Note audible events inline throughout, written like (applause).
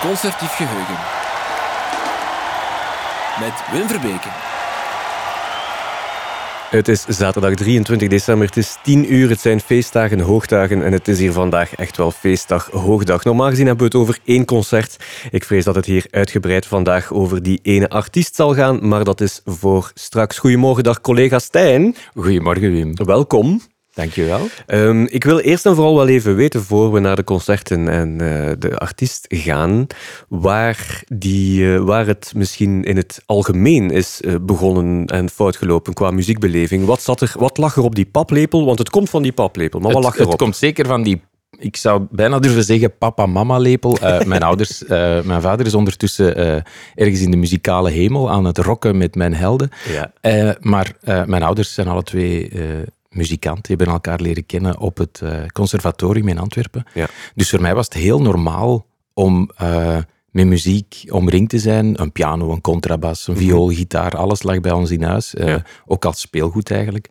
Concertief Geheugen. Met Wim Verbeke. Het is zaterdag 23 december, het is 10 uur, het zijn feestdagen, hoogdagen en het is hier vandaag echt wel feestdag, hoogdag. Normaal gezien hebben we het over één concert. Ik vrees dat het hier uitgebreid vandaag over die ene artiest zal gaan, maar dat is voor straks. Goedemorgen, dag collega Stijn. Goedemorgen Wim. Welkom. Dankjewel. Um, ik wil eerst en vooral wel even weten, voor we naar de concerten en uh, de artiest gaan, waar, die, uh, waar het misschien in het algemeen is uh, begonnen en fout gelopen qua muziekbeleving. Wat, zat er, wat lag er op die paplepel? Want het komt van die paplepel, maar wat lag erop? Het komt zeker van die ik zou bijna durven zeggen papa-mama-lepel. Uh, (laughs) mijn ouders, uh, mijn vader is ondertussen uh, ergens in de muzikale hemel aan het rocken met mijn helden. Ja. maar mijn ouders zijn alle twee muzikant. Die hebben elkaar leren kennen op het uh, conservatorium in Antwerpen. Ja. Dus voor mij was het heel normaal om uh, met muziek omringd te zijn. Een piano, een contrabas, een mhm. viool, gitaar, alles lag bij ons in huis. Uh, ja. Ook als speelgoed eigenlijk.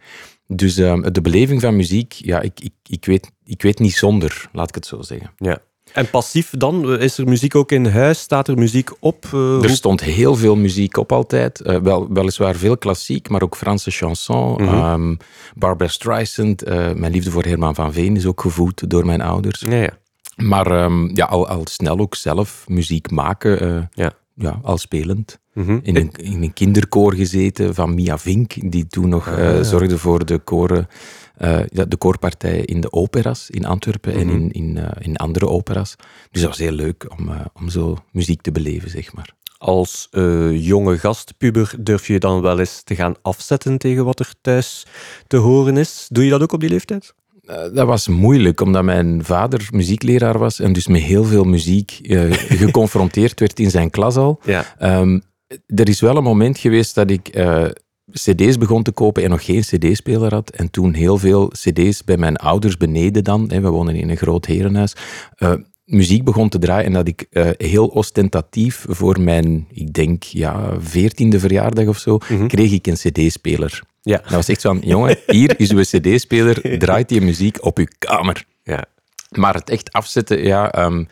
Dus de beleving van muziek, ja, ik, ik, ik, weet, ik weet niet zonder, laat ik het zo zeggen. Ja. En passief dan? Is er muziek ook in huis? Staat er muziek op? Uh, er stond heel veel muziek op altijd. Uh, wel, weliswaar veel klassiek, maar ook Franse chanson. Mm -hmm. um, Barbara Streisand. Uh, mijn liefde voor Herman van Veen is ook gevoed door mijn ouders. Ja, ja. Maar um, ja, al, al snel ook zelf muziek maken. ja. Ja, al spelend. Mm -hmm. in, een, in een kinderkoor gezeten van Mia Vink, die toen nog ah, zorgde voor de koren uh, de koorpartij in de operas in Antwerpen en in, mhm. in, uh, in andere operas. Dus dat was heel leuk om, uh, om zo muziek te beleven, zeg maar. Als jonge gastpuber durf je dan wel eens te gaan afzetten tegen wat er thuis te horen is. Doe je dat ook op die leeftijd? dat was moeilijk, omdat mijn vader muziekleraar was en dus met heel veel muziek (laughs) geconfronteerd werd in zijn klas al. Ja. Um, er is wel een moment geweest dat ik cd's begon te kopen en nog geen cd-speler had. En toen heel veel cd's bij mijn ouders beneden dan, hè, we wonen in een groot herenhuis, uh, muziek begon te draaien en dat ik uh, heel ostentatief voor mijn, ik denk, ja, veertiende verjaardag of zo, mm -hmm. kreeg ik een cd-speler. Ja. Dat was echt zo van, jongen, hier is uw cd-speler, (laughs) draait die muziek op uw kamer. Ja. Maar het echt afzetten, ja... Um,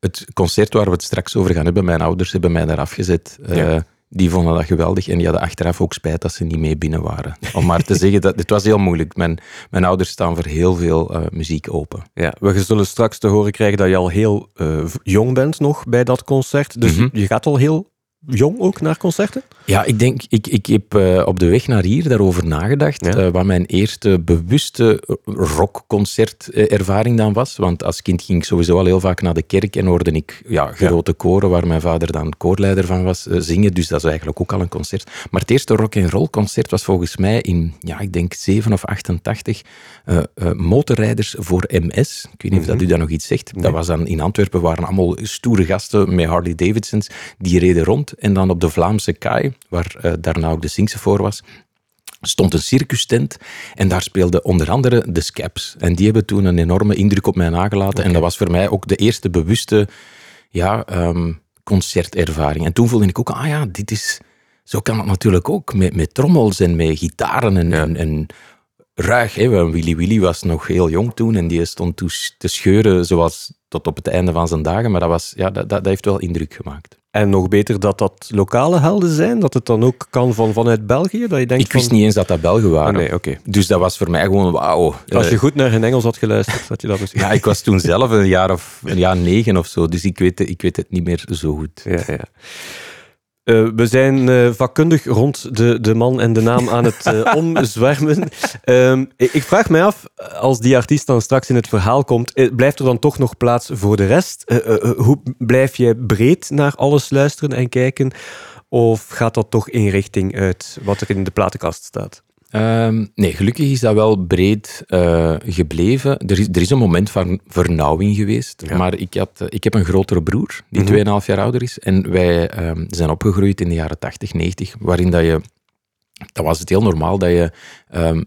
het concert waar we het straks over gaan hebben, mijn ouders hebben mij daar afgezet. Ja. Uh, die vonden dat geweldig en die hadden achteraf ook spijt dat ze niet mee binnen waren. Om maar te (laughs) zeggen, dat, het was heel moeilijk. Mijn, mijn ouders staan voor heel veel uh, muziek open. Ja, we zullen straks te horen krijgen dat je al heel uh, jong bent nog bij dat concert. Dus mm -hmm. je gaat al heel jong ook naar concerten? Ja, ik denk, ik, ik heb uh, op de weg naar hier daarover nagedacht. Ja. Uh, wat mijn eerste bewuste rockconcertervaring dan was. Want als kind ging ik sowieso al heel vaak naar de kerk en hoorde ik ja, grote ja. koren waar mijn vader dan koorleider van was uh, zingen. Dus dat is eigenlijk ook al een concert. Maar het eerste rock and roll concert was volgens mij in, ja, ik denk 7 of 88. motorrijders voor MS. Ik weet niet mm -hmm. of dat u dat nog iets zegt. Nee. Dat was dan in Antwerpen, waren allemaal stoere gasten met Harley Davidsons. Die reden rond en dan op de Vlaamse kaai, waar uh, daarna ook de Singse voor was, stond een circustent en daar speelden onder andere de Scaps. En die hebben toen een enorme indruk op mij nagelaten. Okay. En dat was voor mij ook de eerste bewuste ja, um, concertervaring. En toen voelde ik ook, ah ja, dit is... Zo kan het natuurlijk ook, met, met trommels en met gitaren en, ja. en, en ruig. Hè? Willy Willy was nog heel jong toen en die stond te scheuren zoals tot op het einde van zijn dagen. Maar dat, was, ja, dat, dat heeft wel indruk gemaakt. En nog beter dat dat lokale helden zijn, dat het dan ook kan van, vanuit België? Dat je denkt ik wist van... niet eens dat dat Belgen waren. Ah, nee, okay. Dus dat was voor mij gewoon wauw. Als je goed naar hun Engels had geluisterd, had je dat misschien... Ja, ik was toen zelf een jaar of een jaar negen of zo, dus ik weet, ik weet het niet meer zo goed. Ja, ja. Uh, we zijn uh, vakkundig rond de, de man en de naam aan het uh, (laughs) omzwermen. Um, ik vraag mij af, als die artiest dan straks in het verhaal komt, blijft er dan toch nog plaats voor de rest? hoe blijf jij breed naar alles luisteren en kijken? Of gaat dat toch in richting uit wat er in de platenkast staat? Um, nee, gelukkig is dat wel breed uh, gebleven. Er is, er is een moment van vernauwing geweest. Ja. Maar ik, had, ik heb een grotere broer, die mm -hmm. 2,5 jaar ouder is. En wij um, zijn opgegroeid in de jaren 80, 90, waarin dat je... Dat was het heel normaal dat je um,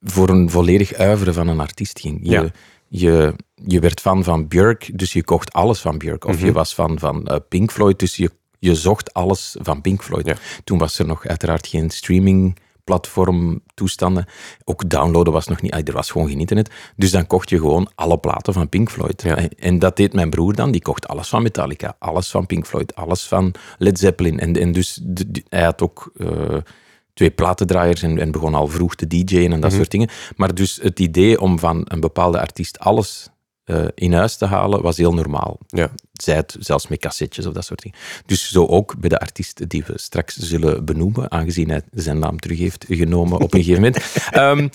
voor een volledig uiveren van een artiest ging. Je, ja. je, je werd fan van Björk, dus je kocht alles van Björk. Of mm -hmm. je was fan van uh, Pink Floyd, dus je, je zocht alles van Pink Floyd. Ja. Toen was er nog uiteraard geen streaming platformtoestanden. Ook downloaden was nog niet, er was gewoon geen internet. Dus dan kocht je gewoon alle platen van Pink Floyd. Ja. En- dat deed mijn broer dan, die kocht alles van Metallica, alles van Pink Floyd, alles van Led Zeppelin. En, en dus hij had ook eh, twee platendraaiers en, en begon al vroeg te DJ'en en dat soort dingen. Maar dus het idee om van een bepaalde artiest alles eh, in huis te halen, was heel normaal. Ja. Zij het zelfs met cassettes of dat soort dingen. Dus zo ook bij de artiest die we straks zullen benoemen, aangezien hij zijn naam terug heeft genomen op een gegeven moment. (laughs) Ehm,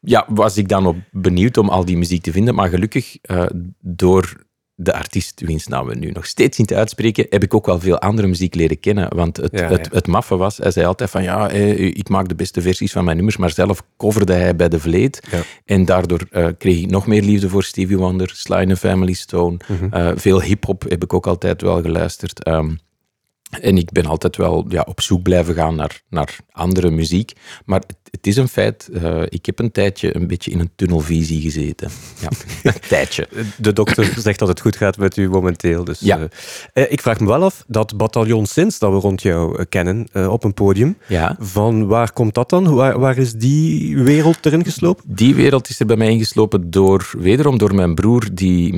ja, was ik dan op benieuwd om al die muziek te vinden. Maar gelukkig, eh, door de artiest wiens naam we nu nog steeds niet uitspreken, heb ik ook wel veel andere muziek leren kennen. Want het, Ja, het, ja. het maffe was, hij zei altijd van ja, eh, ik maak de beste versies van mijn nummers, maar zelf coverde hij bij de Vleet. Ja. En daardoor eh, kreeg ik nog meer liefde voor Stevie Wonder, Sly Family Stone. Mhm. Eh, veel hip-hop heb ik ook altijd wel geluisterd. Ehm, en ik ben altijd wel ja, op zoek blijven gaan naar, naar andere muziek. Maar het, is een feit, eh, ik heb een tijdje een beetje in een tunnelvisie gezeten. Ja, (laughs) een tijdje. De dokter zegt dat het goed gaat met u momenteel. Dus, Ja. eh, eh, ik vraag me wel af, dat bataljon Sins dat we rond jou kennen op een podium, Ja. van waar komt dat dan? Waar, waar is die wereld erin geslopen? Die wereld is er bij mij ingeslopen door, wederom door mijn broer, die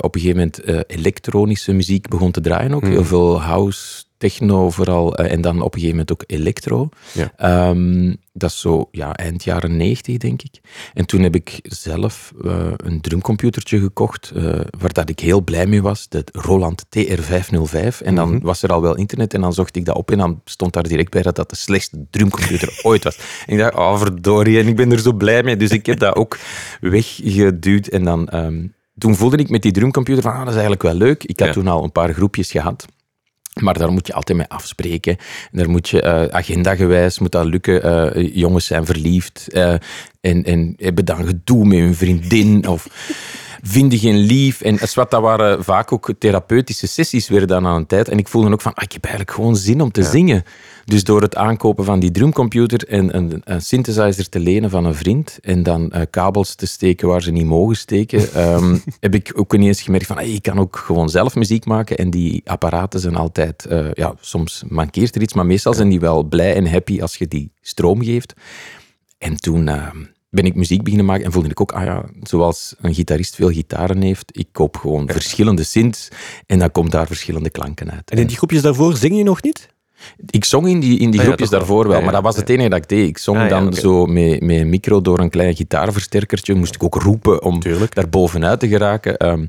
op een gegeven moment elektronische muziek begon te draaien ook. Heel veel house, techno vooral, eh, en dan op een gegeven moment ook electro. Ja. Ehm, dat is zo ja, eind jaren 90, denk ik. En toen heb ik zelf eh, een drumcomputertje gekocht, eh, waar dat ik heel blij mee was, de Roland TR505. En dan was er al wel internet en dan zocht ik dat op en dan stond daar direct bij dat dat de slechtste drumcomputer (laughs) ooit was. En ik dacht, oh verdorie, en ik ben er zo blij mee. Dus ik heb dat ook weggeduwd en dan... ehm, toen voelde ik met die drumcomputer van, ah, dat is eigenlijk wel leuk. Ik had Ja. toen al een paar groepjes gehad. Maar daar moet je altijd mee afspreken. En daar moet je uh, agendagewijs moet dat lukken. Uh, jongens zijn verliefd uh, en, en hebben dan gedoe met hun vriendin of vinden geen lief. En wat dat waren vaak ook therapeutische sessies weer dan aan een tijd. En ik voelde ook van, ah, ik heb eigenlijk gewoon zin om te ja. zingen. Dus door het aankopen van die drumcomputer en een, een synthesizer te lenen van een vriend en dan uh, kabels te steken waar ze niet mogen steken, um, (laughs) heb ik ook ineens gemerkt van, hey, ik kan ook gewoon zelf muziek maken en die apparaten zijn altijd, uh, ja, soms mankeert er iets, maar meestal zijn die wel blij en happy als je die stroom geeft. En toen... Uh, ben ik muziek beginnen maken en voelde ik ook, ah ja, zoals een gitarist veel gitaren heeft, ik koop gewoon ja. verschillende synths en dan komt daar verschillende klanken uit. En in die groepjes daarvoor zing je nog niet? Ik zong in die, in die Ah, groepjes daarvoor wel, Ja, maar dat was het enige dat ik deed. Ik zong Ah, dan zo met, met een micro door een klein gitaarversterkertje, moest ik ook roepen om Tuurlijk. daar bovenuit te geraken. Ehm,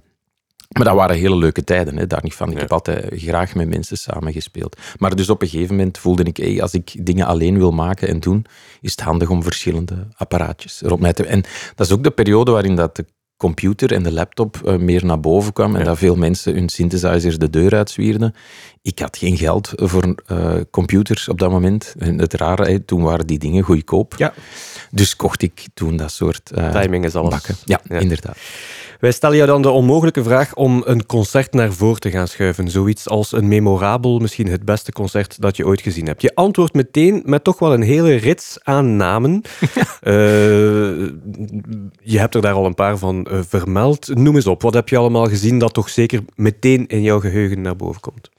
maar dat waren hele leuke tijden, hè, daar niet van. Ik Ja. heb altijd graag met mensen samengespeeld. Maar dus op een gegeven moment voelde ik, hey, als ik dingen alleen wil maken en doen, is het handig om verschillende apparaatjes erop mij te... En dat is ook de periode waarin dat de computer en de laptop eh, meer naar boven kwam en Ja. dat veel mensen hun synthesizers de deur uitzwierden. Ik had geen geld voor eh, computers op dat moment. En het rare, hè, toen waren die dingen goedkoop. Ja. Dus kocht ik toen dat soort eh, Timing is alles. bakken. Ja, Ja. inderdaad. Wij stellen jou dan de onmogelijke vraag om een concert naar voren te gaan schuiven. Zoiets als een memorabel, misschien het beste concert dat je ooit gezien hebt. Je antwoordt meteen met toch wel een hele rits aan namen. (laughs) Eh, je hebt er daar al een paar van eh, vermeld. Noem eens op, wat heb je allemaal gezien dat toch zeker meteen in jouw geheugen naar boven komt?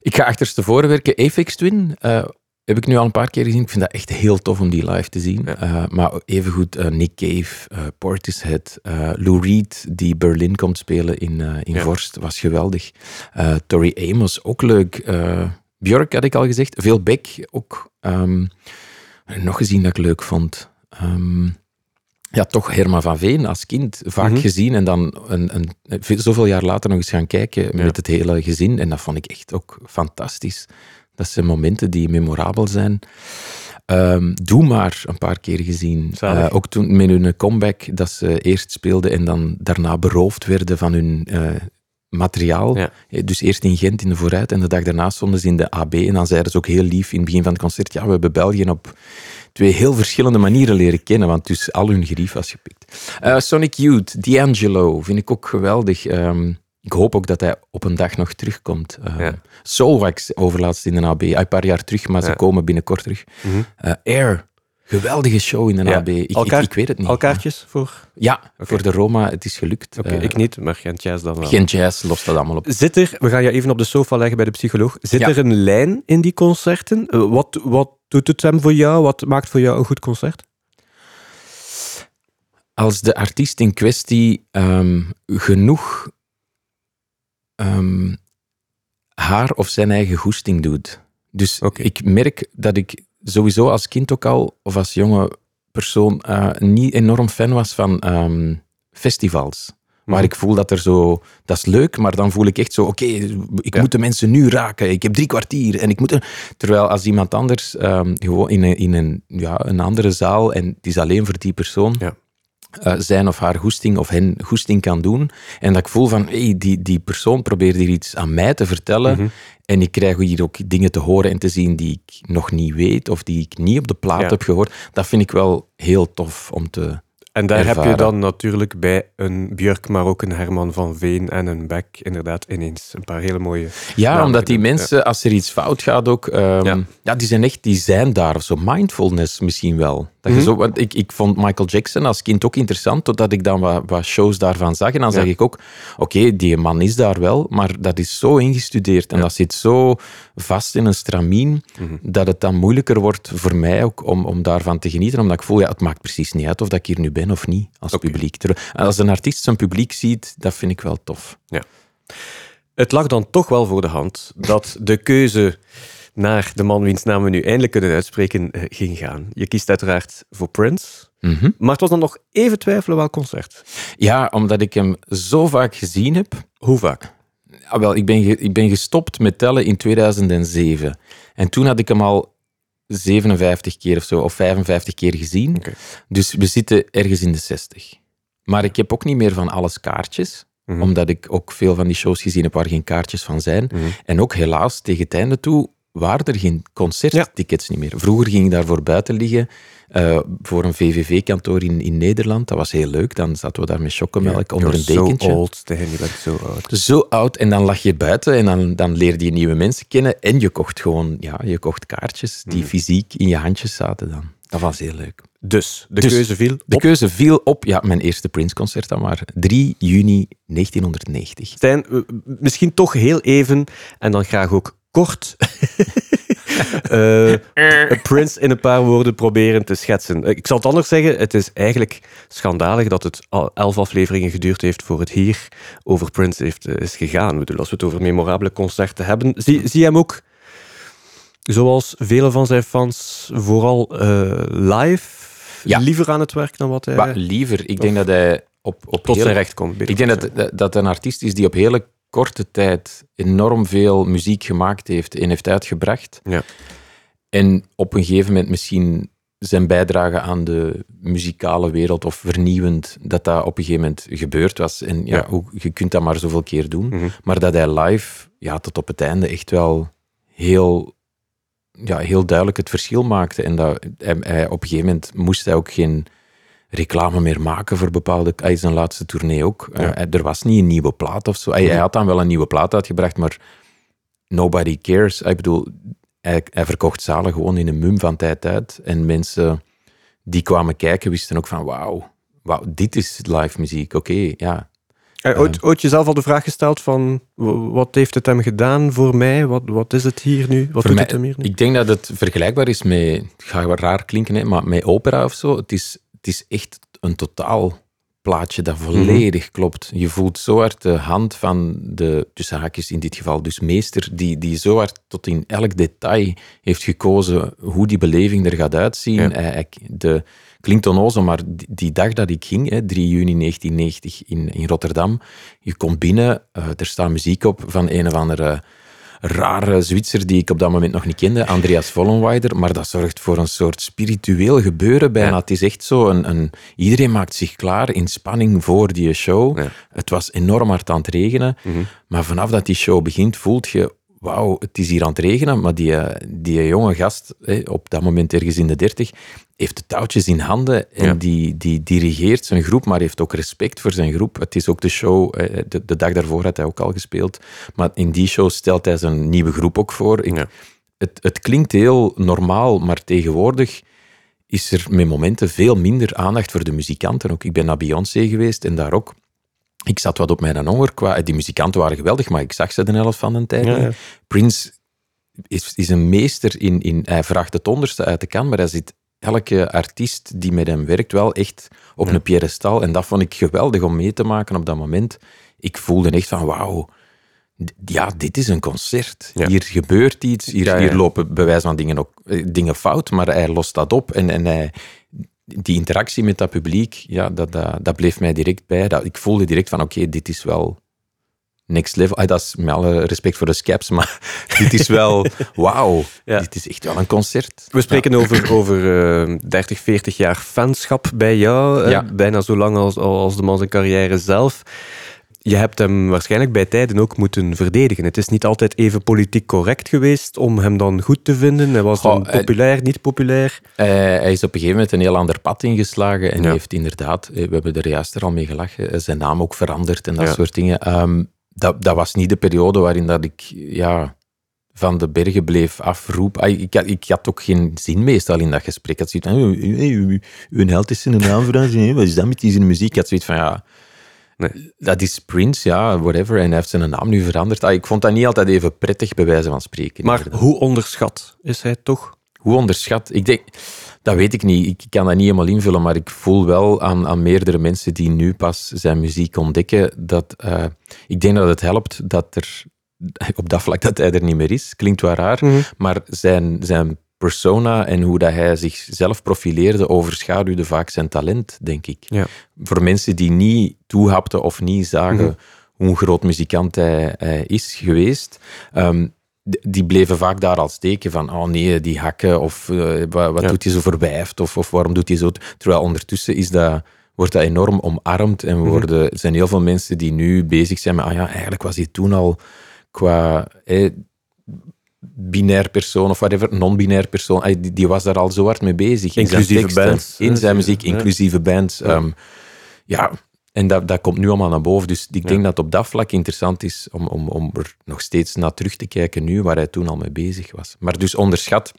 Ik ga achterstevoren werken. Apex Twin eh, heb ik nu al een paar keer gezien. Ik vind dat echt heel tof om die live te zien. Ja. Eh, maar evengoed eh, Nick Cave, eh, Portishead, Lou Reed, die Berlin komt spelen in, in Ja. Vorst, was geweldig. Tori Amos, ook leuk. Björk had ik al gezegd. Veel Beck, ook ehm, nog gezien dat ik leuk vond. Ehm, ja, toch Herman van Veen als kind vaak Mhm. gezien en dan een, een, veel- zoveel jaar later nog eens gaan kijken Ja. met het hele gezin. En dat vond ik echt ook fantastisch. Dat zijn momenten die memorabel zijn. Ehm, Doe maar een paar keer gezien. Eh, ook toen met hun comeback, dat ze eerst speelden en dan daarna beroofd werden van hun eh, materiaal. Ja. Eh, Dus eerst in Gent in de vooruit en de dag daarna stonden ze in de AB. En dan zeiden ze ook heel lief in het begin van het concert, ja, we hebben België op twee heel verschillende manieren leren kennen, want dus al hun gerief was gepikt. Eh, Sonic Youth, D'Angelo, vind ik ook geweldig. Ehm, ik hoop ook dat hij op een dag nog terugkomt. Ehm Ja. Overlaatst in de AB, een paar jaar terug, maar ze Ja. komen binnenkort terug. Mhm. Eh, Air, geweldige show in de Ja. AB. Ik, ik, weet het niet. Al kaartjes voor? Ja, voor de Roma, het is gelukt. Oké, Eh, ik niet, maar Gent Jazz dan wel. Geen jazz, lost dat allemaal op. Zit er, we gaan je even op de sofa leggen bij de psycholoog, zit er een lijn in die concerten? Wat, wat doet het hem voor jou? Wat maakt voor jou een goed concert? Als de artiest in kwestie ehm, genoeg ehm, haar of zijn eigen goesting doet. Dus ik merk dat ik sowieso als kind ook al, of als jonge persoon, eh, niet enorm fan was van ehm, festivals. Maar Mhm. ik voel dat er zo... Dat is leuk, maar dan voel ik echt zo... Oké, ik Ja. moet de mensen nu raken. Ik heb drie kwartier en ik moet... er- Terwijl als iemand anders ehm, gewoon in, een, in een, ja, een andere zaal en het is alleen voor die persoon... Ja. Eh, zijn of haar goesting of hen goesting kan doen. En dat ik voel van, hey, die, die persoon probeert hier iets aan mij te vertellen. Mhm. En ik krijg hier ook dingen te horen en te zien die ik nog niet weet of die ik niet op de plaat Ja. heb gehoord. Dat vind ik wel heel tof om te... En daar heb je dan natuurlijk bij een Björk, maar ook een Herman van Veen en een Beck inderdaad ineens een paar hele mooie... Ja, namen omdat die mensen, als er iets fout gaat ook... ehm, Ja. ja. die zijn echt, die zijn daar. Zo mindfulness misschien wel. Dat je Mhm. zo, want ik, ik vond Michael Jackson als kind ook interessant, totdat ik dan wat, wat shows daarvan zag. En dan Ja. zag ik ook, oké, die man is daar wel, maar dat is zo ingestudeerd en Ja. dat zit zo vast in een stramien, Mhm. dat het dan moeilijker wordt voor mij ook om, om daarvan te genieten. Omdat ik voel, ja, het maakt precies niet uit of dat ik hier nu ben of niet als publiek. Terwijl- Als een artiest zijn publiek ziet, dat vind ik wel tof. Het lag dan toch wel voor de hand dat de keuze naar de man wiens naam we nu eindelijk kunnen uitspreken eh, ging gaan. Je kiest uiteraard voor Prince, Mhm. maar het was dan nog even twijfelen welk concert. Ja, omdat ik hem zo vaak gezien heb. Hoe vaak? Ah, wel, ik ben, ik ben gestopt met tellen in 2007. En toen had ik hem al 57 keer of zo, of 55 keer gezien. Oké. Dus we zitten ergens in de 60. Maar ik heb ook niet meer van alles kaartjes, Mhm. omdat ik ook veel van die shows gezien heb waar geen kaartjes van zijn. Mhm. En ook helaas, tegen het einde toe waren er geen concerttickets niet meer. Vroeger ging ik daarvoor buiten liggen, eh, voor een VVV-kantoor in, in Nederland. Dat was heel leuk. Dan zaten we daar met chocomelk Ja, onder een dekentje. So old, Stijn, je bent zo oud. Zo oud, en dan lag je buiten en dan, dan leerde je nieuwe mensen kennen. En je kocht gewoon, ja, je kocht kaartjes die Mhm. fysiek in je handjes zaten dan. Dat was heel leuk. Dus, de Dus, keuze viel De op keuze viel op, ja, mijn eerste Prince-concert dan maar, 3 juni 1990. Stijn. Misschien toch heel even, en dan graag ook kort, (laughs) eh, Prince in een paar woorden proberen te schetsen. Eh, Ik zal het anders zeggen, het is eigenlijk schandalig dat het al elf afleveringen geduurd heeft voor het hier over Prince heeft, eh, is gegaan. Ik bedoel, als we het over memorabele concerten hebben, zie, zie hem ook, zoals vele van zijn fans, vooral live, Ja. liever aan het werk dan wat hij Maar liever, ik denk dat hij op, op tot zijn recht komt. Ik denk dat, dat dat een artiest is die op hele korte tijd enorm veel muziek gemaakt heeft en heeft uitgebracht. Ja. En op een gegeven moment misschien zijn bijdrage aan de muzikale wereld of vernieuwend, dat dat op een gegeven moment gebeurd was. En ja, Ja. hoe- je kunt dat maar zoveel keer doen. Mhm. Maar dat hij live, ja, tot op het einde echt wel heel, ja, heel duidelijk het verschil maakte. En dat hij, hij- op een gegeven moment moest hij ook geen reclame meer maken voor bepaalde... Hij zijn laatste tournee ook. Ja. Eh, er was niet een nieuwe plaat of zo. Hij, hij had dan wel een nieuwe plaat uitgebracht, maar nobody cares. Ik bedoel, hij, hij verkocht zalen gewoon in een mum van tijd uit. En mensen die kwamen kijken wisten ook van wauw, wauw dit is live muziek. Oké, ja. Eh, ooit, ooit jezelf al de vraag gesteld van wat heeft het hem gedaan voor mij? Wat, wat is het hier nu? Wat doet mij- het hem hier nu? Ik denk dat het vergelijkbaar is met, het gaat wel raar klinken, hè, maar met opera of zo. Het is, het is echt een totaal plaatje dat volledig klopt. Je voelt zo hard de hand van de, tussen haakjes in dit geval, dus meester, die, die zo hard tot in elk detail heeft gekozen hoe die beleving er gaat uitzien. Ja. Hij- de, klinkt onnozel, maar die, die dag dat ik ging, hè, 3 juni 1990 in, in Rotterdam, je komt binnen, eh, er staat muziek op van een of andere rare Zwitser die ik op dat moment nog niet kende, Andreas Vollenweider, maar dat zorgt voor een soort spiritueel gebeuren bijna. Ja. Het is echt zo, een, een, iedereen maakt zich klaar in spanning voor die show. Ja. Het was enorm hard aan het regenen, Mhm. maar vanaf dat die show begint voelt je, wauw, het is hier aan het regenen, maar die, eh, die jonge gast, op dat moment ergens in de dertig, heeft de touwtjes in handen en Ja. die, die dirigeert zijn groep, maar heeft ook respect voor zijn groep. Het is ook de show, eh, de, de dag daarvoor had hij ook al gespeeld, maar in die show stelt hij zijn nieuwe groep ook voor. Ik- Ja. het, het klinkt heel normaal, maar tegenwoordig is er met momenten veel minder aandacht voor de muzikanten. Ook ik ben naar Beyoncé geweest en daar ook. Ik zat wat op mijn honger. Qua, die muzikanten waren geweldig, maar ik zag ze de helft van de tijd. Ja. Prince is, is een meester in, in... Hij vraagt het onderste uit de kan, maar hij zit elke artiest die met hem werkt wel echt op een piedestal. En dat vond ik geweldig om mee te maken op dat moment. Ik voelde echt van, wauw, ja, dit is een concert. Ja. Hier gebeurt iets, hier, hier lopen bij wijze van dingen, ook, eh, dingen fout, maar hij lost dat op en, en hij... Die interactie met dat publiek, ja, dat, dat, dat bleef mij direct bij. Dat, ik voelde direct van, oké, dit is wel next level. Ah, dat is met alle respect voor de scaps, maar (laughs) dit is wel, wauw, Ja. dit is echt wel een concert. We spreken over, over eh, 30, 40 jaar fanschap bij jou. eh. Bijna zo lang als, als de man zijn carrière zelf. Je hebt hem waarschijnlijk bij tijden ook moeten verdedigen. Het is niet altijd even politiek correct geweest om hem dan goed te vinden. Hij was Goh, dan hij- populair, niet populair. Eh, hij is op een gegeven moment een heel ander pad ingeslagen en Ja. heeft inderdaad, eh, we hebben er juist er al mee gelachen, eh, zijn naam ook veranderd en dat Ja. soort dingen. Ehm, dat, dat was niet de periode waarin dat ik ja, van de bergen bleef afroepen. Ah, Ik, had- ik had ook geen zin meestal in dat gesprek. Ik had zoiets van, "Oh, u- u- u- uw held is naam veranderd, hè, wat is dat met die zijn muziek? Ik had zoiets van, ja, Nee. dat is Prince, ja, whatever. En hij heeft zijn naam nu veranderd. Ah, ik vond dat niet altijd even prettig, bij wijze van spreken. Maar hoe onderschat is hij toch? Hoe onderschat? Ik denk, dat weet ik niet. Ik kan dat niet helemaal invullen, maar ik voel wel aan, aan meerdere mensen die nu pas zijn muziek ontdekken, dat eh, ik denk dat het helpt dat er op dat vlak dat hij er niet meer is. Klinkt wel raar, maar zijn, zijn persona en hoe dat hij zichzelf profileerde overschaduwde vaak zijn talent, denk ik. Ja. Voor mensen die niet toehapten of niet zagen hoe een groot muzikant hij, hij is geweest, ehm, die bleven vaak daar al steken van, oh nee, die hakken, of eh, wat, wat Ja. doet hij zo verwijfd, of, of waarom doet hij zo... Terwijl ondertussen is dat, wordt dat enorm omarmd en worden, er zijn heel veel mensen die nu bezig zijn met, ah ja, eigenlijk was hij toen al qua... eh, binair persoon of whatever, non-binair persoon, die, die was daar al zo hard mee bezig. In zijn Inclusieve teksten, bands, In zijn muziek, inclusieve bands. ehm, ja, en dat, dat komt nu allemaal naar boven. Dus ik denk dat op dat vlak interessant is om, om, om er nog steeds naar terug te kijken nu, waar hij toen al mee bezig was. Maar dus onderschat,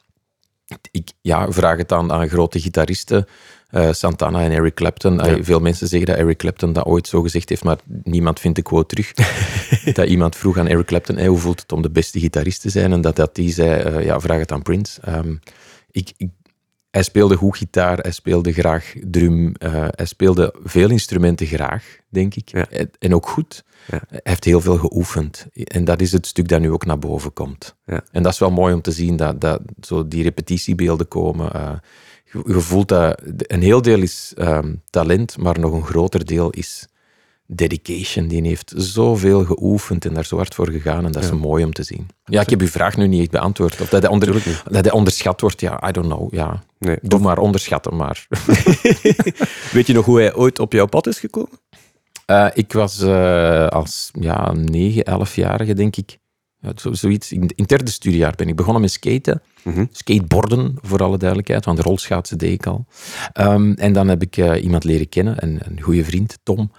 ik ja, vraag het aan, aan grote gitaristen, eh, Santana en Eric Clapton. Veel mensen zeggen dat Eric Clapton dat ooit zo gezegd heeft, maar niemand vindt de quote terug. (laughs) dat iemand vroeg aan Eric Clapton, hey, hoe voelt het om de beste gitarist te zijn? En dat, dat die zei, eh, ja, vraag het aan Prince. Ehm, ik, ik, hij speelde goed gitaar, hij speelde graag drum, eh, hij speelde veel instrumenten graag, denk ik. Ja. En- ook goed. Ja. Hij heeft heel veel geoefend. En dat is het stuk dat nu ook naar boven komt. Ja. En dat is wel mooi om te zien, dat, dat zo die repetitiebeelden komen. Je, voelt dat een heel deel is ehm, talent, maar nog een groter deel is dedication. Die heeft zoveel geoefend en daar zo hard voor gegaan. En dat is mooi om te zien. Ja, ik heb uw vraag nu niet echt beantwoord. Of dat hij, onder, dat hij onderschat wordt, ja, I don't know. Ja. Nee. Doe maar, onderschatten maar. (laughs) Weet je nog hoe hij ooit op jouw pad is gekomen? Eh, ik was eh, als ja, 9, 11-jarige, denk ik. Ja, zoiets. In, in het derde studiejaar ben ik begonnen met skaten. Skateborden, voor alle duidelijkheid, want rolschaatsen deed ik al. Ehm, en dan heb ik eh, iemand leren kennen, een, een goede vriend, Tom,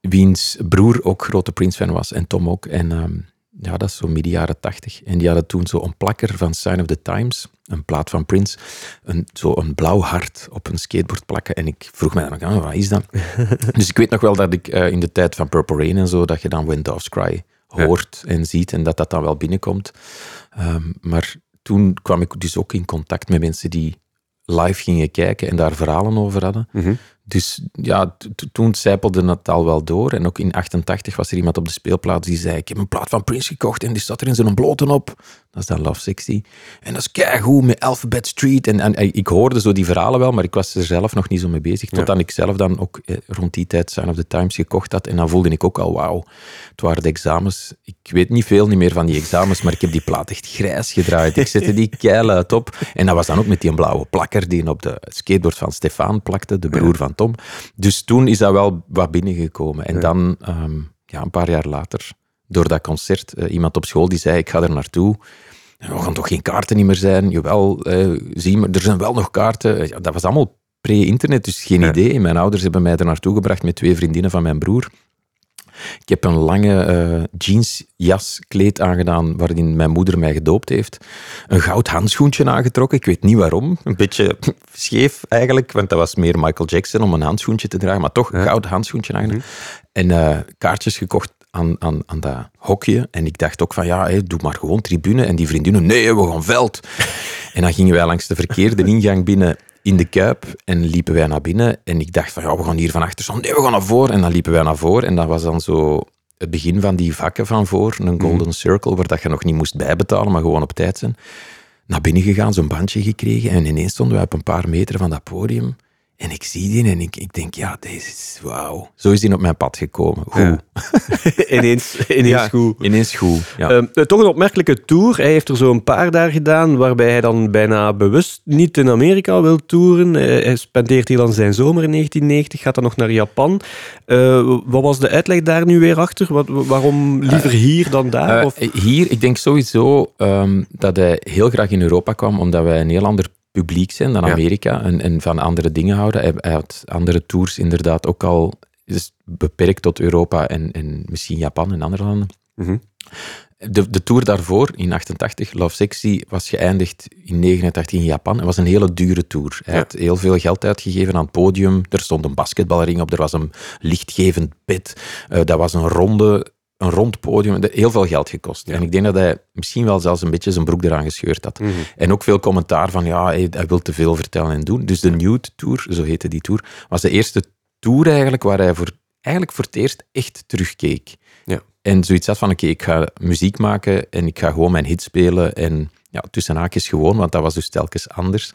wiens broer ook grote Prince-fan was, en Tom ook. En ehm, ja, dat is zo midden jaren tachtig. En die hadden toen zo een plakker van Sign of the Times, een plaat van Prince, een, zo een blauw hart op een skateboard plakken. En ik vroeg mij dan ook, ah, wat is dat? (laughs) dus ik weet nog wel dat ik eh, in de tijd van Purple Rain en zo, dat je dan When Doves Cry hoort en ziet en dat dat dan wel binnenkomt. Ehm, maar toen kwam ik dus ook in contact met mensen die live gingen kijken en daar verhalen over hadden. Dus ja, toen zijpelde het al wel door. En ook in 88 was er iemand op de speelplaats die zei: Ik heb een plaat van Prince gekocht en die staat er in zijn bloten op. Dat is dan Love Sexy. En dat is keigoed met Alphabet Street. En, en, en ik hoorde zo die verhalen wel, maar ik was er zelf nog niet zo mee bezig. Totdat ik zelf dan ook eh, rond die tijd Sign of the Times gekocht had. En dan voelde ik ook al, wauw, het waren de examens. Ik weet niet veel niet meer van die examens, maar ik heb die plaat echt grijs gedraaid. Ik zette die keil uit op. En dat was dan ook met die blauwe plakker die op de skateboard van Stefan plakte, de broer van Tom. Dus toen is dat wel wat binnengekomen. En dan, ehm, ja, een paar jaar later, door dat concert, eh, iemand op school die zei, ik ga er naartoe. Er gaan toch geen kaarten niet meer zijn? Jawel, eh, zie maar, er zijn wel nog kaarten. Eh, Ja, dat was allemaal pre-internet, dus geen idee. Mijn ouders hebben mij er naartoe gebracht met twee vriendinnen van mijn broer. Ik heb een lange eh jeansjas kleed aangedaan waarin mijn moeder mij gedoopt heeft. Een goud handschoentje aangetrokken. Ik weet niet waarom. Een beetje (laughs) scheef eigenlijk, want dat was meer Michael Jackson om een handschoentje te dragen. Maar toch, een goud handschoentje aangedaan. En eh, kaartjes gekocht aan, aan, aan dat hokje. En ik dacht ook van, ja, hé, doe maar gewoon tribune. En die vriendinnen, nee, we gaan veld. (laughs) en dan gingen wij langs de verkeerde ingang binnen in de Kuip en liepen wij naar binnen. En ik dacht van, ja, we gaan hier van achter staan. Nee, we gaan naar voren. En dan liepen wij naar voren. En dat was dan zo het begin van die vakken van voor, een golden circle, waar dat je nog niet moest bijbetalen, maar gewoon op tijd zijn. Naar binnen gegaan, zo'n bandje gekregen. En ineens stonden wij op een paar meter van dat podium. En ik zie die en ik, ik denk, ja, deze is wauw. Zo is die op mijn pad gekomen. Goed. Ja. (laughs) ineens, ineens Ja, goed. Ineens goed. Ja. Ehm, eh, toch een opmerkelijke tour. Hij heeft er zo een paar daar gedaan, waarbij hij dan bijna bewust niet in Amerika wil toeren. Eh, hij spendeert hier dan zijn zomer in 1990, gaat dan nog naar Japan. Eh, wat was de uitleg daar nu weer achter? Wat, waarom liever hier dan daar? Of? hier, ik denk sowieso ehm, dat hij heel graag in Europa kwam, omdat wij een heel ander publiek zijn dan Ja. Amerika en, en van andere dingen houden. Hij, hij had andere tours inderdaad ook al is beperkt tot Europa en, en misschien Japan en andere landen. Mhm. De, de tour daarvoor, in 88, Love Sexy, was geëindigd in 89 in Japan. Het was een hele dure tour. Hij Ja. had heel veel geld uitgegeven aan het podium. Er stond een basketbalring op, er was een lichtgevend bed. Eh, dat was een ronde, een rond podium. Heel veel geld gekost. En ik denk dat hij misschien wel zelfs een beetje zijn broek eraan gescheurd had. Mhm. En ook veel commentaar van, ja, hij, hij wil te veel vertellen en doen. Dus de Nude Tour, zo heette die tour, was de eerste tour eigenlijk waar hij voor, eigenlijk voor het eerst echt terugkeek. Ja. En zoiets had van, oké, ik ga muziek maken en ik ga gewoon mijn hit spelen en ja, tussen haakjes gewoon, want dat was dus telkens anders.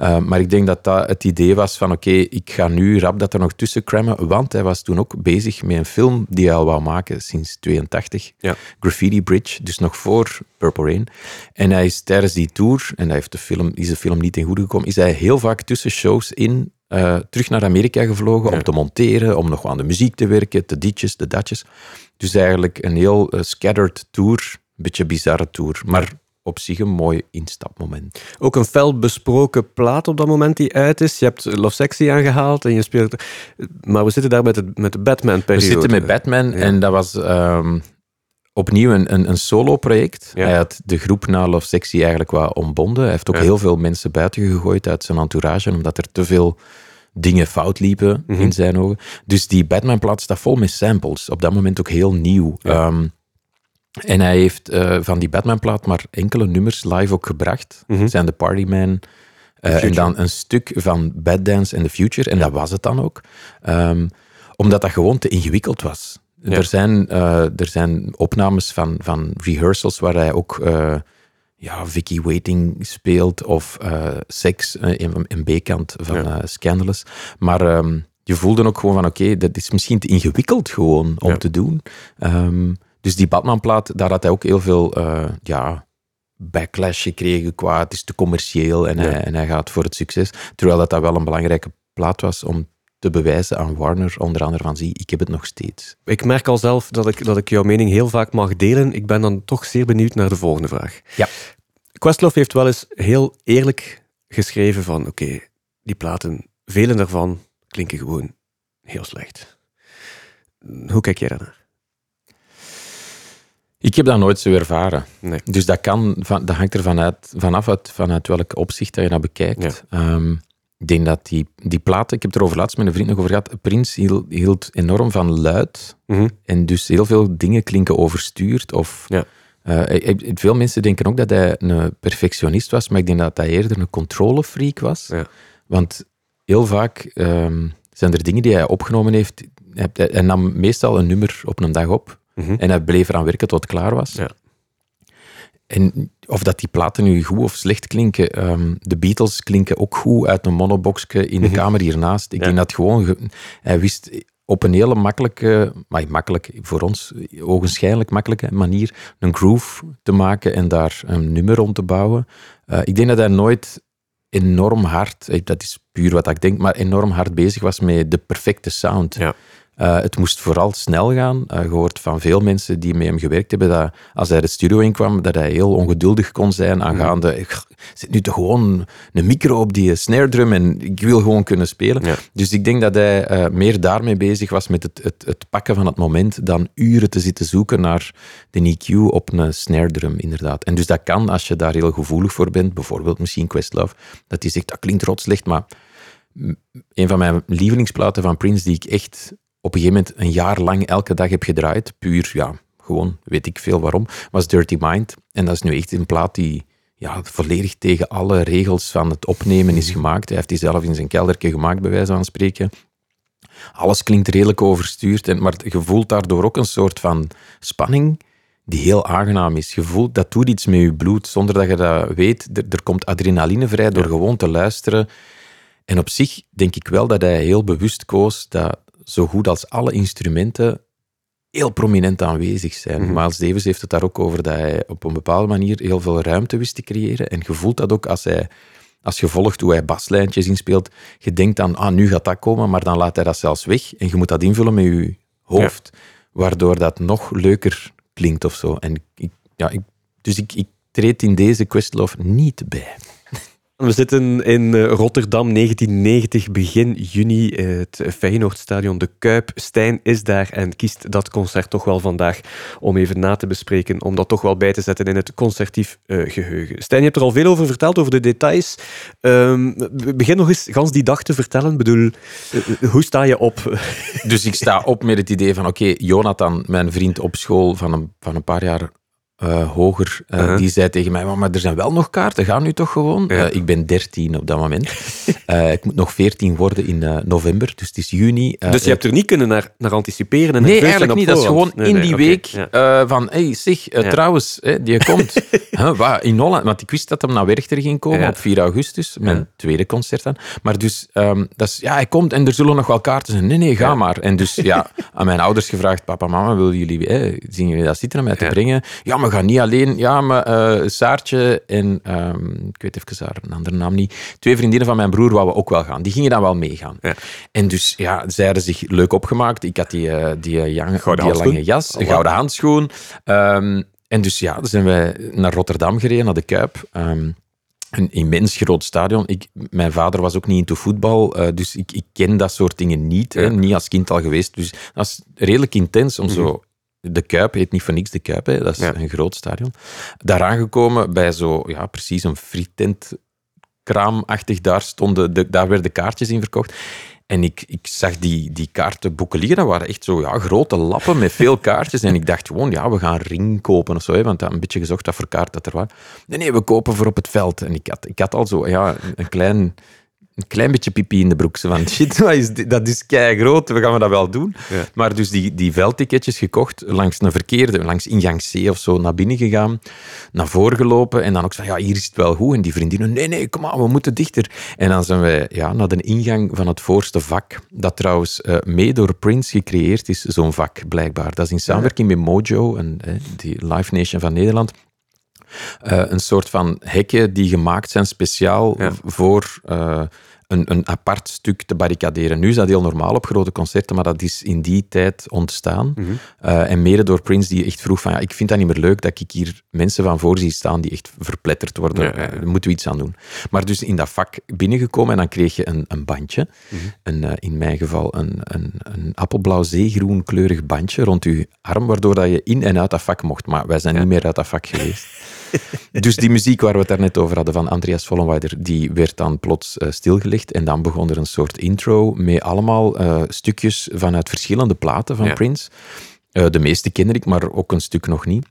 Uh, maar ik denk dat dat het idee was van, oké, ik ga nu rap dat er nog tussen crammen, want hij was toen ook bezig met een film die hij al wou maken sinds 82, Ja. Graffiti Bridge, dus nog voor Purple Rain. En hij is tijdens die tour, en hij heeft de film, is de film niet ten goede gekomen, is hij heel vaak tussen shows in uh, terug naar Amerika gevlogen Ja. om te monteren, om nog aan de muziek te werken, de ditjes, de datjes. Dus eigenlijk een heel uh, scattered tour, een beetje bizarre tour, maar op zich een mooi instapmoment. Ook een fel besproken plaat op dat moment die uit is. Je hebt Love Sexy aangehaald en je speelt... Maar we zitten daar met, het, met de Batman-periode. We zitten met Batman en dat was um, opnieuw een, een, een solo-project. Ja. Hij had de groep na Love Sexy eigenlijk wat ontbonden. Hij heeft ook Ja. heel veel mensen buiten gegooid uit zijn entourage, omdat er te veel dingen fout liepen Mhm. in zijn ogen. Dus die Batman-plaat staat vol met samples. Op dat moment ook heel nieuw. Ja. Um, en hij heeft uh, van die Batman-plaat maar enkele nummers live ook gebracht. Mhm. Zijn de Partyman... Uh, Future. en dan een stuk van Bad Dance and the Future. En dat was het dan ook. Um, omdat dat gewoon te ingewikkeld was. Ja. Er, zijn, uh, er zijn opnames van, van rehearsals waar hij ook ja, Vicky Waiting speelt of Sex in, in B-kant van Ja. Scandalous. Maar um, je voelde ook gewoon van oké, dat is misschien te ingewikkeld gewoon om te doen. Um, dus die Batman-plaat, daar had hij ook heel veel uh, ja, backlash gekregen qua het is te commercieel en, Ja. hij, en hij gaat voor het succes. Terwijl dat, dat wel een belangrijke plaat was om te bewijzen aan Warner, onder andere van zie, ik heb het nog steeds. Ik merk al zelf dat ik, dat ik jouw mening heel vaak mag delen. Ik ben dan toch zeer benieuwd naar de volgende vraag. Ja. Questlove heeft wel eens heel eerlijk geschreven van oké, die platen, vele daarvan klinken gewoon heel slecht. Hoe kijk jij daarnaar? Ik heb dat nooit zo ervaren. Nee. Dus dat, kan, van, dat hangt er vanuit, vanaf uit, vanuit welk opzicht dat je dat bekijkt. Um, ik denk dat die, die platen, ik heb het er over laatst met een vriend nog over gehad, Prins hield, hield enorm van luid. Mm -hmm. En dus heel veel dingen klinken overstuurd. Of, ja. uh, veel mensen denken ook dat hij een perfectionist was, maar ik denk dat hij eerder een controlefreak was. Ja. Want heel vaak um, zijn er dingen die hij opgenomen heeft. Hij, hij nam meestal een nummer op een dag op. Mm -hmm. En hij bleef eraan werken tot het klaar was. Ja. En of dat die platen nu goed of slecht klinken, um, de Beatles klinken ook goed uit een monoboxje in de Mhm. kamer hiernaast. Ik Ja. denk dat gewoon, ge- hij wist op een hele makkelijke, maar makkelijk voor ons, ogenschijnlijk makkelijke manier, een groove te maken en daar een nummer rond te bouwen. Uh, ik denk dat hij nooit enorm hard, eh, dat is puur wat ik denk, maar enorm hard bezig was met de perfecte sound. Ja. Uh, het moest vooral snel gaan. Uh, gehoord van veel mensen die met hem gewerkt hebben, dat als hij de studio inkwam, dat hij heel ongeduldig kon zijn aangaande, ik zit nu toch gewoon een micro op die snare drum en ik wil gewoon kunnen spelen. Ja. Dus ik denk dat hij uh, meer daarmee bezig was met het, het, het, pakken van het moment dan uren te zitten zoeken naar de EQ op een snare drum, inderdaad. En dus dat kan, als je daar heel gevoelig voor bent, bijvoorbeeld misschien Questlove, dat hij zegt, dat klinkt rotslecht, maar een van mijn lievelingsplaten van Prince die ik echt op een gegeven moment een jaar lang elke dag heb gedraaid. Puur, ja, gewoon, weet ik veel waarom. Was Dirty Mind. En dat is nu echt een plaat die ja, volledig tegen alle regels van het opnemen is gemaakt. Hij heeft die zelf in zijn kelderke gemaakt, bij wijze van spreken. Alles klinkt redelijk overstuurd, en, maar je voelt daardoor ook een soort van spanning die heel aangenaam is. Je voelt, dat doet iets met je bloed, zonder dat je dat weet. Er, er komt adrenaline vrij door gewoon te luisteren. En op zich denk ik wel dat hij heel bewust koos dat zo goed als alle instrumenten heel prominent aanwezig zijn. Mhm. Miles Davis heeft het daar ook over dat hij op een bepaalde manier heel veel ruimte wist te creëren. En je voelt dat ook als hij, als je volgt hoe hij baslijntjes inspeelt. Je denkt dan, ah, nu gaat dat komen, maar dan laat hij dat zelfs weg. En je moet dat invullen met je hoofd, waardoor dat nog leuker klinkt of zo. En ik, ja, ik, dus ik, ik treed in deze Questlove niet bij. We zitten in eh, Rotterdam, 1990, begin juni. eh, Het Feyenoordstadion De Kuip. Stijn is daar en kiest dat concert toch wel vandaag om even na te bespreken, om dat toch wel bij te zetten in het concertief eh, geheugen. Stijn, je hebt er al veel over verteld, over de details. Ehm, begin nog eens gans die dag te vertellen. Ik bedoel, hoe sta je op? Dus ik sta op met het idee van, oké, Jonathan, mijn vriend op school van een, van een paar jaar eh, hoger, eh, die zei tegen mij, "Maar- maar er zijn wel nog kaarten, ga nu toch gewoon? Ja. Eh, ik ben 13 op dat moment. (laughs) Ik moet nog 14 worden in november, dus het is juni. Dus je hebt er niet kunnen naar, naar anticiperen? En Nee, eigenlijk niet. Dat is gewoon Nee, in nee, die week ja. van, hey, zeg, trouwens, hè, die komt. (laughs) Huh, wat, in Holland, want ik wist dat hem naar Werchter ging komen op 4 augustus, mijn tweede concert dan. Maar dus, ehm, dat is, ja, hij komt en er zullen nog wel kaarten zijn. Nee, nee, ga maar. En dus, ja, (laughs) aan mijn ouders gevraagd, papa, mama, willen jullie, zien jullie dat zitten om mij te brengen? Ja, maar ga niet alleen. Ja, maar eh, Saartje en, ehm, ik weet even haar een andere naam niet, twee vriendinnen van mijn broer wouden ook wel gaan. Die gingen dan wel meegaan. Ja. En dus, ja, zij hadden zich leuk opgemaakt. Ik had die, eh, die, eh, jang- Gouden die lange jas, een Voilà. gouden handschoen. Ehm, en dus ja, dan zijn wij naar Rotterdam gereden, naar de Kuip. Ehm, een immens groot stadion. Ik, mijn vader was ook niet into voetbal, dus ik, ik ken dat soort dingen niet. Hè, niet als kind al geweest. Dus dat is redelijk intens om zo... De Kuip heet niet voor niks de Kuip, hè. dat is Ja. een groot stadion. Daar aangekomen bij zo, ja, precies een frietent kraamachtig, daar, stonden de, daar werden kaartjes in verkocht. En ik, ik zag die, die kaartenboeken liggen, dat waren echt zo ja, grote lappen met veel (laughs) kaartjes. En ik dacht gewoon, ja, we gaan ring kopen of zo, hè, want ik had een beetje gezocht wat voor kaart dat er was. Nee, nee, we kopen voor op het veld. En ik had, ik had al zo ja, een klein... Een klein beetje pipi in de broek. Van, (laughs) shit, wat is dit? dat is kei groot, we gaan we dat wel doen. Ja. Maar dus die, die veldticketjes gekocht, langs een verkeerde, langs ingang C of zo, naar binnen gegaan, naar voren gelopen en dan ook zo, ja, hier is het wel goed. En die vriendinnen, nee, nee, kom aan, we moeten dichter. En dan zijn wij ja, naar de ingang van het voorste vak, dat trouwens eh, mee door Prince gecreëerd is, zo'n vak, blijkbaar. Dat is in samenwerking met Mojo, en, eh, die Live Nation van Nederland. Eh, een soort van hekken die gemaakt zijn speciaal Ja. voor een, een apart stuk te barricaderen. Nu is dat heel normaal op grote concerten, maar dat is in die tijd ontstaan. Mhm. Eh, en mede door Prince, die echt vroeg van, ja, ik vind dat niet meer leuk dat ik hier mensen van voor zie staan die echt verpletterd worden. Ja, ja, ja. Daar moeten we iets aan doen. Maar dus in dat vak binnengekomen en dan kreeg je een, een bandje. Mhm. een, eh, in mijn geval een, een, een appelblauw zeegroen kleurig bandje rond je arm, waardoor dat je in en uit dat vak mocht. Maar wij zijn niet meer uit dat vak geweest. (laughs) (laughs) Dus die muziek waar we het daarnet over hadden van Andreas Vollenweider, die werd dan plots eh, stilgelegd en dan begon er een soort intro met allemaal eh, stukjes vanuit verschillende platen van Ja. Prince. Eh, de meeste kende ik, maar ook een stuk nog niet.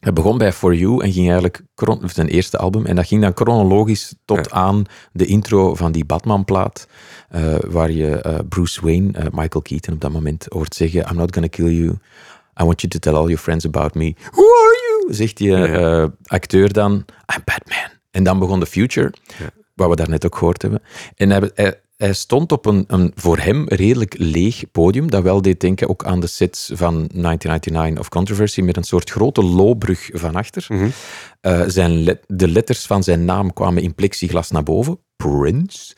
Hij begon bij For You en ging eigenlijk zijn eerste album. En dat ging dan chronologisch tot Ja. aan de intro van die Batman-plaat. waar je Bruce Wayne, Michael Keaton op dat moment hoort zeggen: I'm not gonna kill you. I want you to tell all your friends about me. Who are you? Zegt die eh, acteur dan. I'm Batman. En dan begon The Future, wat we daarnet ook gehoord hebben. En hij, hij, hij stond op een, een voor hem redelijk leeg podium, dat wel deed denken ook aan de sets van 1999 of Controversy, met een soort grote loopbrug van achter. Mhm. Eh, zijn de letters van zijn naam kwamen in plexiglas naar boven. Prince.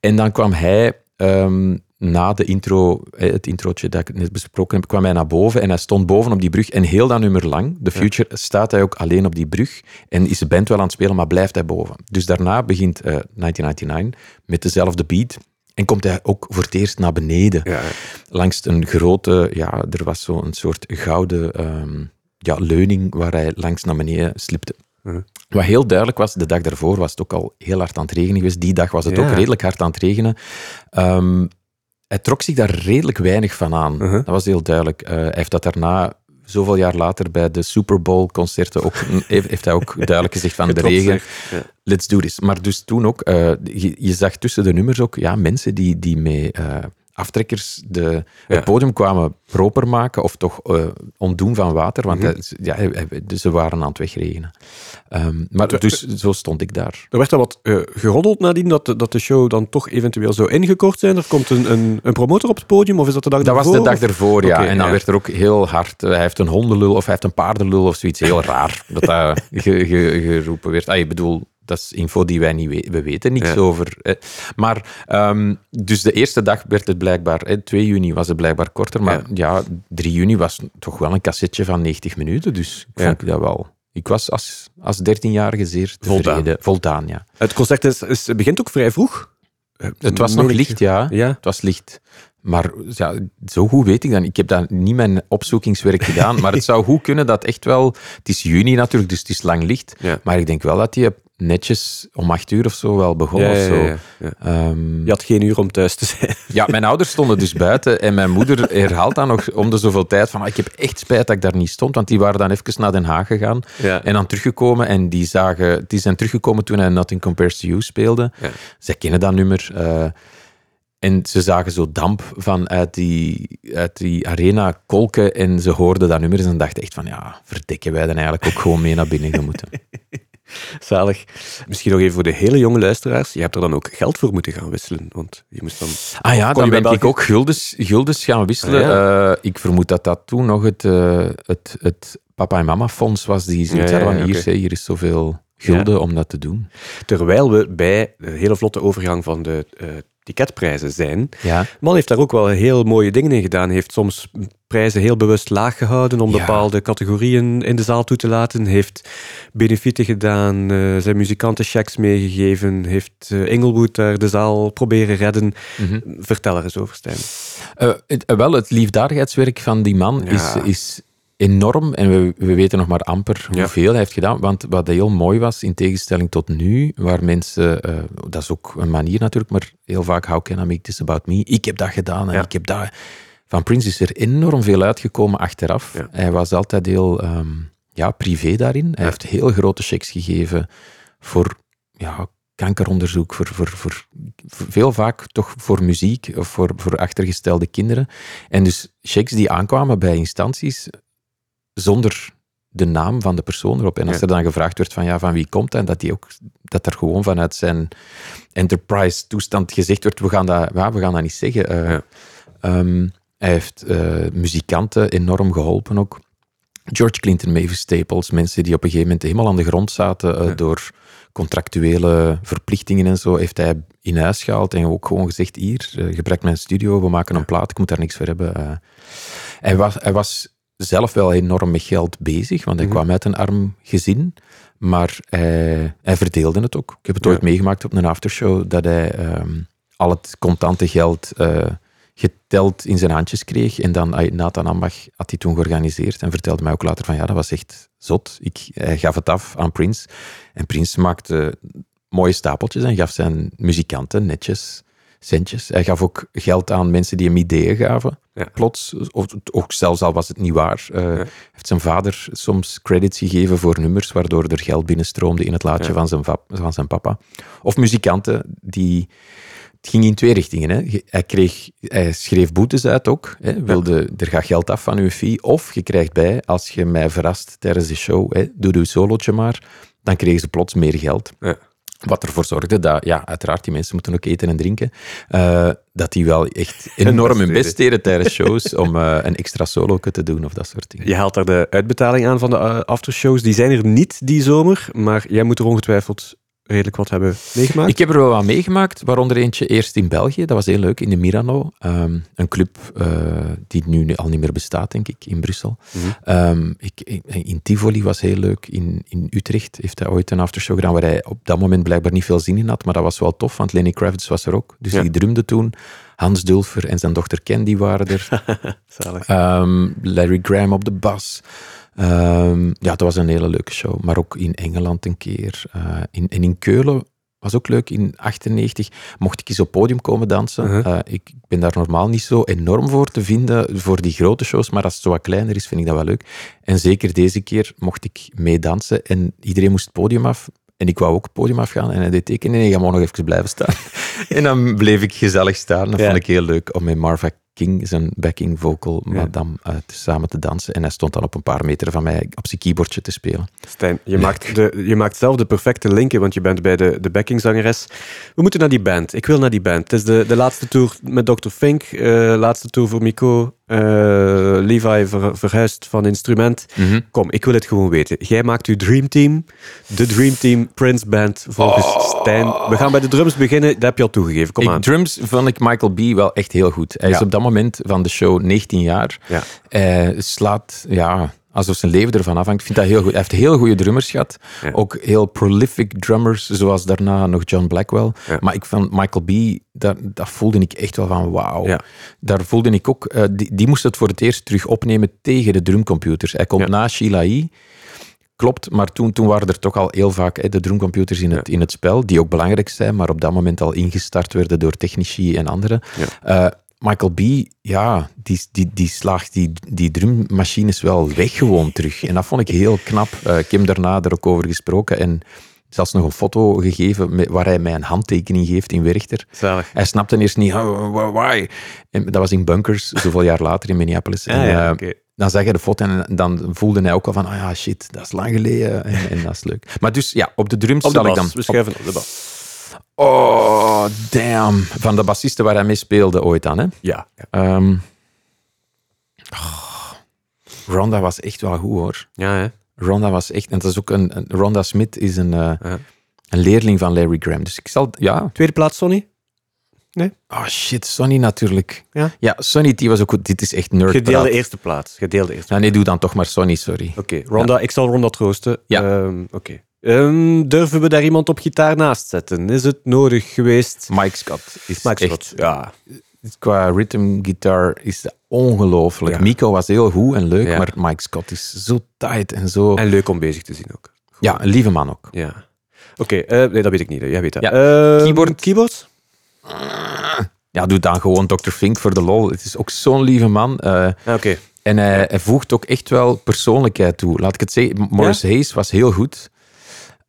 En dan kwam hij ehm, na de intro, eh, het introotje dat ik net besproken heb, kwam hij naar boven en hij stond boven op die brug. En heel dat nummer lang, The Future, staat hij ook alleen op die brug en is de band wel aan het spelen, maar blijft hij boven. Dus daarna begint eh, 1999 met dezelfde beat. En komt hij ook voor het eerst naar beneden Ja, langs een grote, ja, er was zo een soort gouden ehm, ja, leuning waar hij langs naar beneden slipte. Wat heel duidelijk was, de dag daarvoor was het ook al heel hard aan het regenen geweest. Die dag was het Ja. ook redelijk hard aan het regenen. Ehm, hij trok zich daar redelijk weinig van aan. Uh-huh. Dat was heel duidelijk. Eh, hij heeft dat daarna, zoveel jaar later, bij de Super Bowl concerten ook, (laughs) heeft, heeft hij ook duidelijk gezegd van de regen, ja. let's do this. Maar dus toen ook, eh, je, je zag tussen de nummers ook ja, mensen die, die met eh, aftrekkers de, Ja. het podium kwamen proper maken of toch eh, ontdoen van water, want Mhm. ja, hij- hij- dus ze waren aan het wegregenen. Ehm, maar dus zo stond ik daar. Er werd al wat eh, geroddeld nadien dat, de- dat de show dan toch eventueel zou ingekort zijn. Er komt een, een, een promotor op het podium, of is dat de dag Dat was ervoor, de dag ervoor, ja. En dan ja. werd er ook heel hard... eh, hij heeft een hondenlul of hij heeft een paardenlul of zoiets. Heel raar dat dat (laughs) ge- ge- geroepen werd. Ah, ik bedoel, dat is info die wij niet weten. We weten niks Ja. over. eh. Maar, ehm, dus de eerste dag werd het blijkbaar... eh, 2 juni was het blijkbaar korter. Maar ja. 3 juni was toch wel een cassetje van 90 minuten. Dus ik vond dat wel... Ik was als, als 13-jarige zeer Voldaan. tevreden. Voldaan, ja. Het concert is, is, begint ook vrij vroeg. Eh, Het was nog licht, ja. Ja, Het was licht. Maar ja, zo goed weet ik dan. Ik heb daar niet mijn opzoekingswerk gedaan. Maar het zou goed kunnen dat echt wel... Het is juni natuurlijk, dus het is lang licht. Ja. Maar ik denk wel dat die netjes om acht uur of zo wel begon. Ja, of ja, zo. ja. Ehm, Je had geen uur om thuis te zijn. (laughs) ja, mijn ouders stonden dus buiten en mijn moeder herhaalt dan nog om de zoveel tijd van "Ah, ik heb echt spijt dat ik daar niet stond, want die waren dan even naar Den Haag gegaan en dan teruggekomen en die, zagen, die zijn teruggekomen toen hij Nothing Compares to You speelde. Zij kennen dat nummer. eh, en ze zagen zo damp van uit die, uit die arena kolken en ze hoorden dat nummer en ze dachten echt van ja, verdekken wij dan eigenlijk ook gewoon mee naar binnen gemoeten. (laughs) (laughs) Zalig. Misschien nog even voor de hele jonge luisteraars. Je hebt er dan ook geld voor moeten gaan wisselen. Want je moest dan... Ah ja, dan ben ik ook guldens, guldens gaan wisselen. Ah, Eh, ik vermoed dat dat toen nog het, eh, het, het papa en mama fonds was die zoiets Ja, ja, hier, hier is zoveel gulden om dat te doen. Terwijl we bij de hele vlotte overgang van de eh, ticketprijzen zijn. Ja. Man heeft daar ook wel heel mooie dingen in gedaan. Hij heeft soms prijzen heel bewust laag gehouden om Ja. bepaalde categorieën in de zaal toe te laten. Heeft benefieten gedaan, eh, zijn muzikanten checks meegegeven. Heeft eh, Inglewood daar de zaal proberen redden. Mhm. Vertel er eens over, Stijn. Eh, het, wel, het liefdadigheidswerk van die man Ja. is, is enorm. En we, we weten nog maar amper Ja. hoeveel hij heeft gedaan. Want wat heel mooi was, in tegenstelling tot nu, waar mensen... eh, dat is ook een manier natuurlijk, maar heel vaak, how can I make this about me? Ik heb dat gedaan en Ja. ik heb dat... Van Prince is er enorm veel uitgekomen achteraf. Ja. Hij was altijd heel ehm, ja, privé daarin. Hij heeft heel grote checks gegeven voor ja, kankeronderzoek, voor, voor, voor, voor- veel vaak toch voor muziek of voor, voor achtergestelde kinderen. En dus checks die aankwamen bij instanties zonder de naam van de persoon erop. En als Ja. er dan gevraagd werd van, ja, van wie komt dat, en dat, die ook, dat er gewoon vanuit zijn enterprise-toestand gezegd werd, we gaan dat, ja, we gaan dat niet zeggen. Eh, Ja. ehm, hij heeft eh, muzikanten enorm geholpen ook. George Clinton, Mavis Staples, mensen die op een gegeven moment helemaal aan de grond zaten eh, door contractuele verplichtingen en zo, heeft hij in huis gehaald en ook gewoon gezegd, hier, gebruik mijn studio, we maken een plaat, ik moet daar niks voor hebben. Hij, was, hij was zelf wel enorm met geld bezig, want hij Mhm. kwam uit een arm gezin, maar hij, hij verdeelde het ook. Ik heb het Ja. ooit meegemaakt op een aftershow, dat hij ehm, al het contante geld eh, geteld in zijn handjes kreeg. En dan Nathan Ambach had hij toen georganiseerd en vertelde mij ook later van ja, dat was echt zot. Ik, hij gaf het af aan Prince. En Prince maakte mooie stapeltjes en gaf zijn muzikanten netjes centjes. Hij gaf ook geld aan mensen die hem ideeën gaven. Ja. Plots, of ook zelfs al was het niet waar. eh, Ja. heeft zijn vader soms credits gegeven voor nummers, waardoor er geld binnenstroomde in het laadje Ja. van, zijn va- van zijn papa. Of muzikanten die... Het ging in twee richtingen. Hè. Hij, kreeg, hij schreef boetes uit ook. Hè. Wilde, Er gaat geld af van uw fee. Of je krijgt bij, als je mij verrast tijdens de show, hè, doe uw solootje maar, dan kregen ze plots meer geld. Ja. Wat ervoor zorgde dat, ja, uiteraard, die mensen moeten ook eten en drinken, eh, dat die wel echt (laughs) enorm hun best deden tijdens shows om eh, een extra solo te doen of dat soort dingen. Je haalt daar de uitbetaling aan van de eh, aftershows. Die zijn er niet die zomer, maar jij moet er ongetwijfeld redelijk wat hebben meegemaakt. Ik heb er wel wat meegemaakt, waaronder eentje eerst in België. Dat was heel leuk, in de Mirano. Ehm, een club eh, die nu al niet meer bestaat, denk ik, in Brussel. Mhm. Ehm, ik, in- Tivoli was heel leuk. In, in Utrecht heeft hij ooit een aftershow gedaan waar hij op dat moment blijkbaar niet veel zin in had, maar dat was wel tof, want Lenny Kravitz was er ook. Dus Ja. die drumde toen. Hans Dulfer en zijn dochter Candy waren er. (laughs) Zalig. Ehm, Larry Graham op de bas. Ehm, ja, dat was een hele leuke show. Maar ook in Engeland een keer. Eh, in, en in Keulen was ook leuk. In 98 mocht ik eens op podium komen dansen. Uh-huh. Eh, ik, ik ben daar normaal niet zo enorm voor te vinden, voor die grote shows, maar als het zo wat kleiner is, vind ik dat wel leuk. En zeker deze keer mocht ik meedansen en iedereen moest het podium af. En ik wou ook het podium afgaan en hij deed tekenen en je gaat maar nog even blijven staan. (laughs) en dan bleef ik gezellig staan. Dat Ja. vond ik heel leuk om met Marva King, zijn backing vocal, Ja. madame, eh, samen te dansen. En hij stond dan op een paar meter van mij op zijn keyboardje te spelen. Stijn, je maakt, de, je maakt zelf de perfecte linken, want je bent bij de, de backingzangeres. We moeten naar die band. Ik wil naar die band. Het is de, de laatste tour met Dr. Fink, eh, laatste tour voor Mico. Eh, Levi ver- verhuist van instrument. Kom, ik wil het gewoon weten. Jij maakt uw Dream Team, de Dream Team Prince Band volgens Stijn. We gaan bij de drums beginnen, dat heb je al toegegeven. Kom Ik, aan. drums vond ik Michael B. wel echt heel goed. Hij is op dat moment van de show 19 jaar. Ja. Hij slaat, ja, alsof zijn leven ervan afhangt. Ik vind dat heel goed. Hij heeft heel goede drummers gehad. Ja. Ook heel prolific drummers, zoals daarna nog John Blackwell. Ja. Maar ik vond Michael B., daar, dat voelde ik echt wel van wauw. Ja. Daar voelde ik ook, eh, die, die moest het voor het eerst terug opnemen tegen de drumcomputers. Hij komt na Sheila E. Klopt, maar toen, toen waren er toch al heel vaak hè, de drumcomputers in het, in het spel, die ook belangrijk zijn, maar op dat moment al ingestart werden door technici en anderen. Eh, Michael B., ja, die, die, die slaagt die, die drummachines wel weg gewoon terug. En dat vond ik heel knap. Eh, ik heb daarna er ook over gesproken en zelfs nog een foto gegeven met, waar hij mij een handtekening geeft in Werchter. Zalig. Hij snapte eerst niet, oh, why-? En dat was in Bunkers, zoveel jaar later in Minneapolis. En, Ah, ja, eh, dan zag je de foto en dan voelde hij ook al van, ah ja, shit, dat is lang geleden en, en dat is leuk. Maar dus ja, op de drums Op de zal ik dan... We schuiven op de bas. Oh, damn. Van de bassisten waar hij mee speelde ooit aan, hè. Ja. Ehm, oh, Ronda was echt wel goed, hoor. Ja, hè. Ronda was echt... En dat is ook een... een- Ronda Smith is een, eh, Ja. een leerling van Larry Graham. Dus ik zal... Ja, Tweede plaats, Sonny. Oh shit, Sonny natuurlijk. Ja? Ja, Sonny, die was ook goed. Dit is echt nerd. Gedeelde eerste plaats. Gedeelde eerste Ja, nee, doe dan toch maar Sonny, sorry. Oké, Ronda, ik zal Ronda troosten. Ja. Ehm, Oké. Ehm, durven we daar iemand op gitaar naast zetten? Is het nodig geweest? Mike Scott is Mike echt... Scott, ja. Qua rhythm guitar is ongelooflijk. Ja. Miko was heel goed en leuk, Ja. maar Mike Scott is zo tight en zo... En leuk om bezig te zien ook. ja, een lieve man ook. Ja. Oké, eh, nee, dat weet ik niet. Jij weet dat. Ja. Ehm, Keyboard. Keyboards? Ja, doe dan gewoon Dr. Fink voor de lol. Het is ook zo'n lieve man. eh, Ah, Oké. en hij, hij voegt ook echt wel persoonlijkheid toe. Laat ik het zeggen, Morris Hayes was heel goed.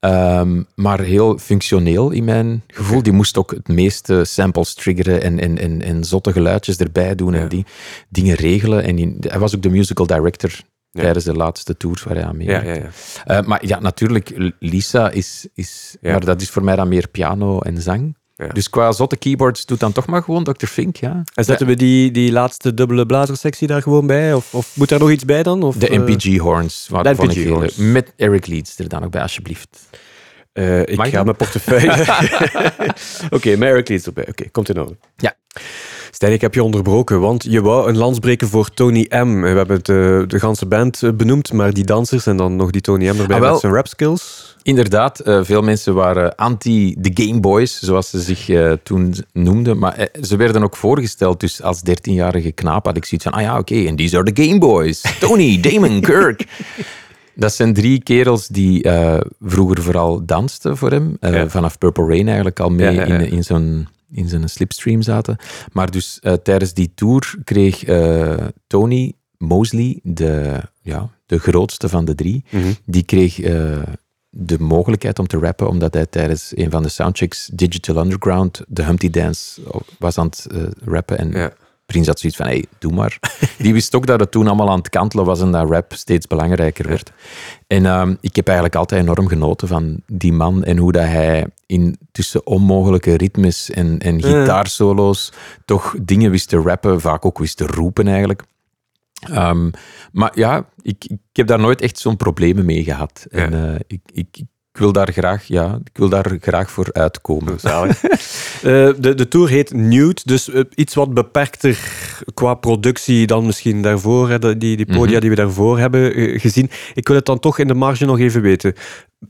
Ehm, maar heel functioneel in mijn gevoel. Die moest ook het meeste samples triggeren en, en, en, en zotte geluidjes erbij doen Ja. en die dingen regelen. En die- hij was ook de musical director Ja. tijdens de laatste tours waar hij aan mee Ja, ja, ja. Eh, maar ja, natuurlijk, Lisa is... is. Maar dat is voor mij dan meer piano en zang. Ja. Dus qua zotte keyboards doet dan toch maar gewoon Dr. Fink, ja. En zetten we die, die laatste dubbele blazerssectie daar gewoon bij? Of, of moet daar nog iets bij dan? Of, De eh, MPG-horns. Wat de vond ik heel MPG-horns. leuk. Met Eric Leeds er dan ook bij, alsjeblieft. eh, ik Mag ga dan? mijn portefeuille... (laughs) (laughs) Oké, Merrick Leeds erbij. Oké, komt in orde. Ja. Stijn, ik heb je onderbroken, want je wou een lans breken voor Tony M. We hebben de, de ganse band eh, benoemd, maar die dansers en dan nog die Tony M erbij Ah, wel. met zijn rap skills. Inderdaad, eh, veel mensen waren anti de Game Boys, zoals ze zich eh, toen noemden. Maar eh, ze werden ook voorgesteld, dus als 13-jarige knaap had ik zoiets van, ah ja, oké, en these are the Game Boys. Tony, (laughs) Damon, Kirk. Dat zijn drie kerels die eh, vroeger vooral dansten voor hem. eh, Ja. Vanaf Purple Rain eigenlijk al mee Ja, ja, ja. in, in zo'n in zijn slipstream zaten. Maar dus eh, tijdens die tour kreeg eh, Tony Mosley, de, ja, de grootste van de drie, die kreeg eh, de mogelijkheid om te rappen, omdat hij tijdens een van de soundchecks Digital Underground de Humpty Dance was aan het rappen. En Ja. Prins had zoiets van, hey, doe maar. (laughs) Die wist ook dat het toen allemaal aan het kantelen was en dat rap steeds belangrijker werd. En ehm, ik heb eigenlijk altijd enorm genoten van die man en hoe dat hij in tussen onmogelijke ritmes en, en gitaarsolo's toch dingen wist te rappen, vaak ook wist te roepen eigenlijk. Ehm, maar ja, ik, ik heb daar nooit echt zo'n problemen mee gehad. En eh, ik, ik, ik wil daar graag, ja, ik wil daar graag voor uitkomen. Zalig. (laughs) Eh, de, de tour heet Nude, dus eh, iets wat beperkter qua productie dan misschien daarvoor, hè, die, die podia die we daarvoor hebben eh, gezien. Ik wil het dan toch in de marge nog even weten.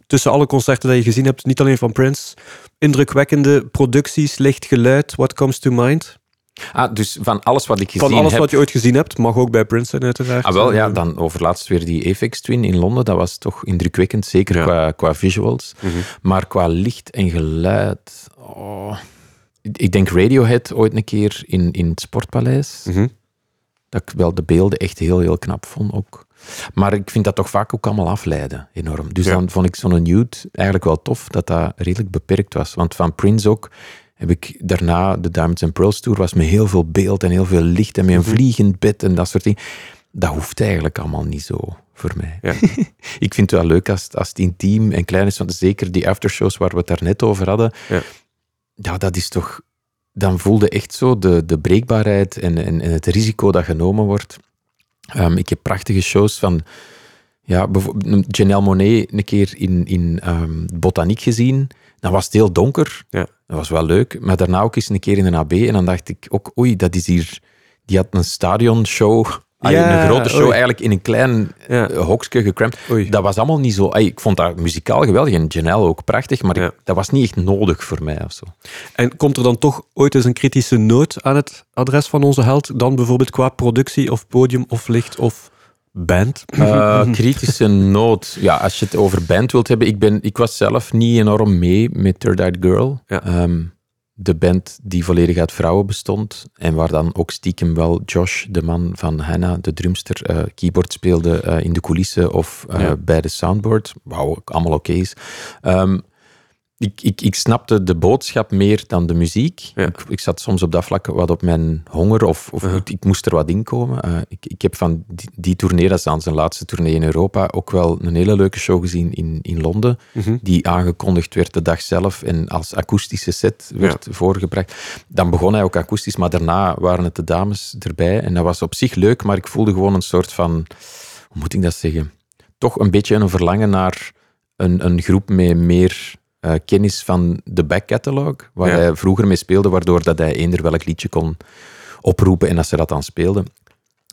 Tussen alle concerten die je gezien hebt, niet alleen van Prince, indrukwekkende producties, licht geluid, what comes to mind? Ah, dus van alles wat ik gezien Van alles heb... wat je ooit gezien hebt, mag ook bij Prince zijn uiteraard. Ah, wel, ja, dan overlaatst weer die Apex Twin in Londen. Dat was toch indrukwekkend, zeker Ja. qua, qua visuals. mhm. Maar qua licht en geluid... Oh, ik denk Radiohead ooit een keer in, in het Sportpaleis. Mhm. Dat ik wel de beelden echt heel, heel knap vond ook. Maar ik vind dat toch vaak ook allemaal afleiden, enorm. Dus Ja. dan vond ik zo'n nude eigenlijk wel tof, dat dat redelijk beperkt was. Want van Prince ook heb ik daarna, de Diamonds and Pearls Tour, was met heel veel beeld en heel veel licht en met een Mhm. vliegend bed en dat soort dingen. Dat hoeft eigenlijk allemaal niet zo voor mij. Ja. (laughs) ik vind het wel leuk als, het- als het intiem en klein is, want zeker die aftershows waar we het daar net over hadden, Ja. ja, dat is toch... Dan voelde echt zo de, de breekbaarheid en, en, en het risico dat genomen wordt. Ehm, ik heb prachtige shows van... Ja, bijvoorbeeld Janelle Monet een keer in, in ehm, Botaniek gezien. Dan was het heel donker. Ja. Dat was wel leuk. Maar daarna ook eens een keer in een AB. En dan dacht ik ook, oei, dat is hier... Die had een stadionshow... Ja, een grote show oei. eigenlijk in een klein Ja. eh, hokje gekrampt. Oei. Dat was allemaal niet zo... ay, ik vond dat muzikaal geweldig en Janelle ook prachtig, maar ik- dat was niet echt nodig voor mij of zo. En komt er dan toch ooit eens een kritische noot aan het adres van onze held? Dan bijvoorbeeld qua productie of podium of licht of band? (laughs) Eh, kritische noot. Ja, als je het over band wilt hebben. Ik, ben, ik was zelf niet enorm mee met Third Eyed Girl. Ja. Ehm, de band die volledig uit vrouwen bestond. En waar dan ook stiekem wel Josh, de man van Hannah, de drumster, eh, keyboard speelde eh, in de coulissen of eh, Ja. bij de soundboard. Wauw, ook allemaal oké is. Ehm, ik, ik, ik snapte de boodschap meer dan de muziek. Ja. Ik, ik zat soms op dat vlak wat op mijn honger of, of ik, ik moest er wat in komen. Eh, ik, ik heb van die, die tournee, dat is dan zijn laatste tournee in Europa, ook wel een hele leuke show gezien in, in Londen, Mhm. die aangekondigd werd de dag zelf en als akoestische set werd voorgebracht. Dan begon hij ook akoestisch, maar daarna waren het de dames erbij en dat was op zich leuk, maar ik voelde gewoon een soort van, hoe moet ik dat zeggen, toch een beetje een verlangen naar een, een groep met meer eh, kennis van de backcatalog, waar Ja. hij vroeger mee speelde, waardoor dat hij eender welk liedje kon oproepen en als ze dat dan speelden.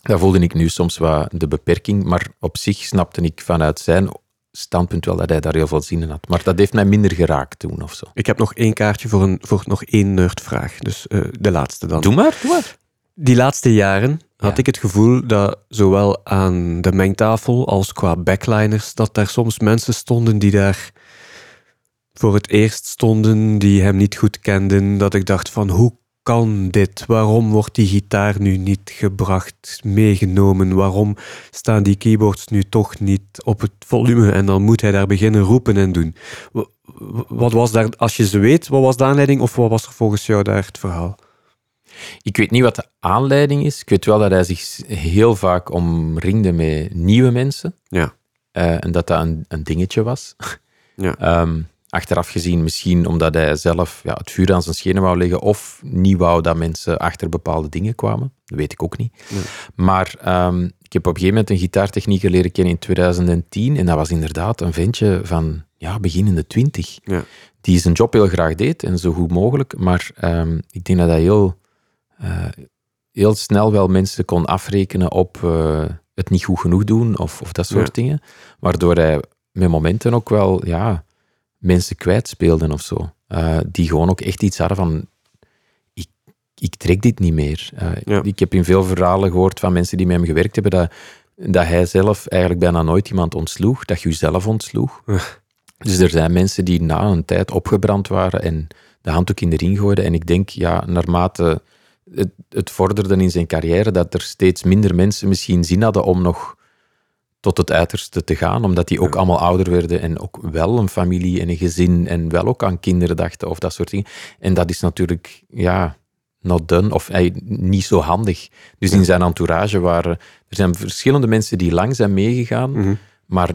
Daar voelde ik nu soms wat de beperking, maar op zich snapte ik vanuit zijn standpunt wel dat hij daar heel veel zin in had. Maar dat heeft mij minder geraakt toen of zo. Ik heb nog één kaartje voor, een, voor nog één nerdvraag. Dus eh, de laatste dan. Doe maar, doe maar. Die laatste jaren had Ja. ik het gevoel dat zowel aan de mengtafel als qua backliners, dat daar soms mensen stonden die daar voor het eerst stonden, die hem niet goed kenden. Dat ik dacht van, hoe kan dit? Waarom wordt die gitaar nu niet gebracht, meegenomen? Waarom staan die keyboards nu toch niet op het volume? En dan moet hij daar beginnen roepen en doen. Wa- wa- Wat was daar, als je ze weet, wat was de aanleiding of wat was er volgens jou daar het verhaal? Ik weet niet wat de aanleiding is. Ik weet wel dat hij zich heel vaak omringde met nieuwe mensen. Ja. Eh, en dat dat een, een dingetje was. Ja. Ehm, achteraf gezien misschien omdat hij zelf ja, het vuur aan zijn schenen wou leggen of niet wou dat mensen achter bepaalde dingen kwamen. Dat weet ik ook niet. Nee. Maar ehm, ik heb op een gegeven moment een gitaartechnieker leren kennen in 2010 en dat was inderdaad een ventje van ja, begin in de twintig. Ja. Die zijn job heel graag deed en zo goed mogelijk, maar ehm, ik denk dat hij heel, eh, heel snel wel mensen kon afrekenen op eh, het niet goed genoeg doen of, of dat soort Ja. dingen. Waardoor hij met momenten ook wel ja, mensen kwijtspeelde of zo. Eh, die gewoon ook echt iets hadden van... Ik, ik trek dit niet meer. Eh, Ja. Ik heb in veel verhalen gehoord van mensen die met hem gewerkt hebben, dat, dat hij zelf eigenlijk bijna nooit iemand ontsloeg, dat je jezelf ontsloeg. Ja. Dus er zijn mensen die na een tijd opgebrand waren en de handdoek in de ring gooiden. En ik denk, ja, naarmate het, het vorderde in zijn carrière, dat er steeds minder mensen misschien zin hadden om nog tot het uiterste te gaan, omdat die ook allemaal ouder werden en ook wel een familie en een gezin en wel ook aan kinderen dachten of dat soort dingen. En dat is natuurlijk, ja, not done of eh, niet zo handig. Dus in zijn entourage waren, er zijn verschillende mensen die lang zijn meegegaan, Mhm. maar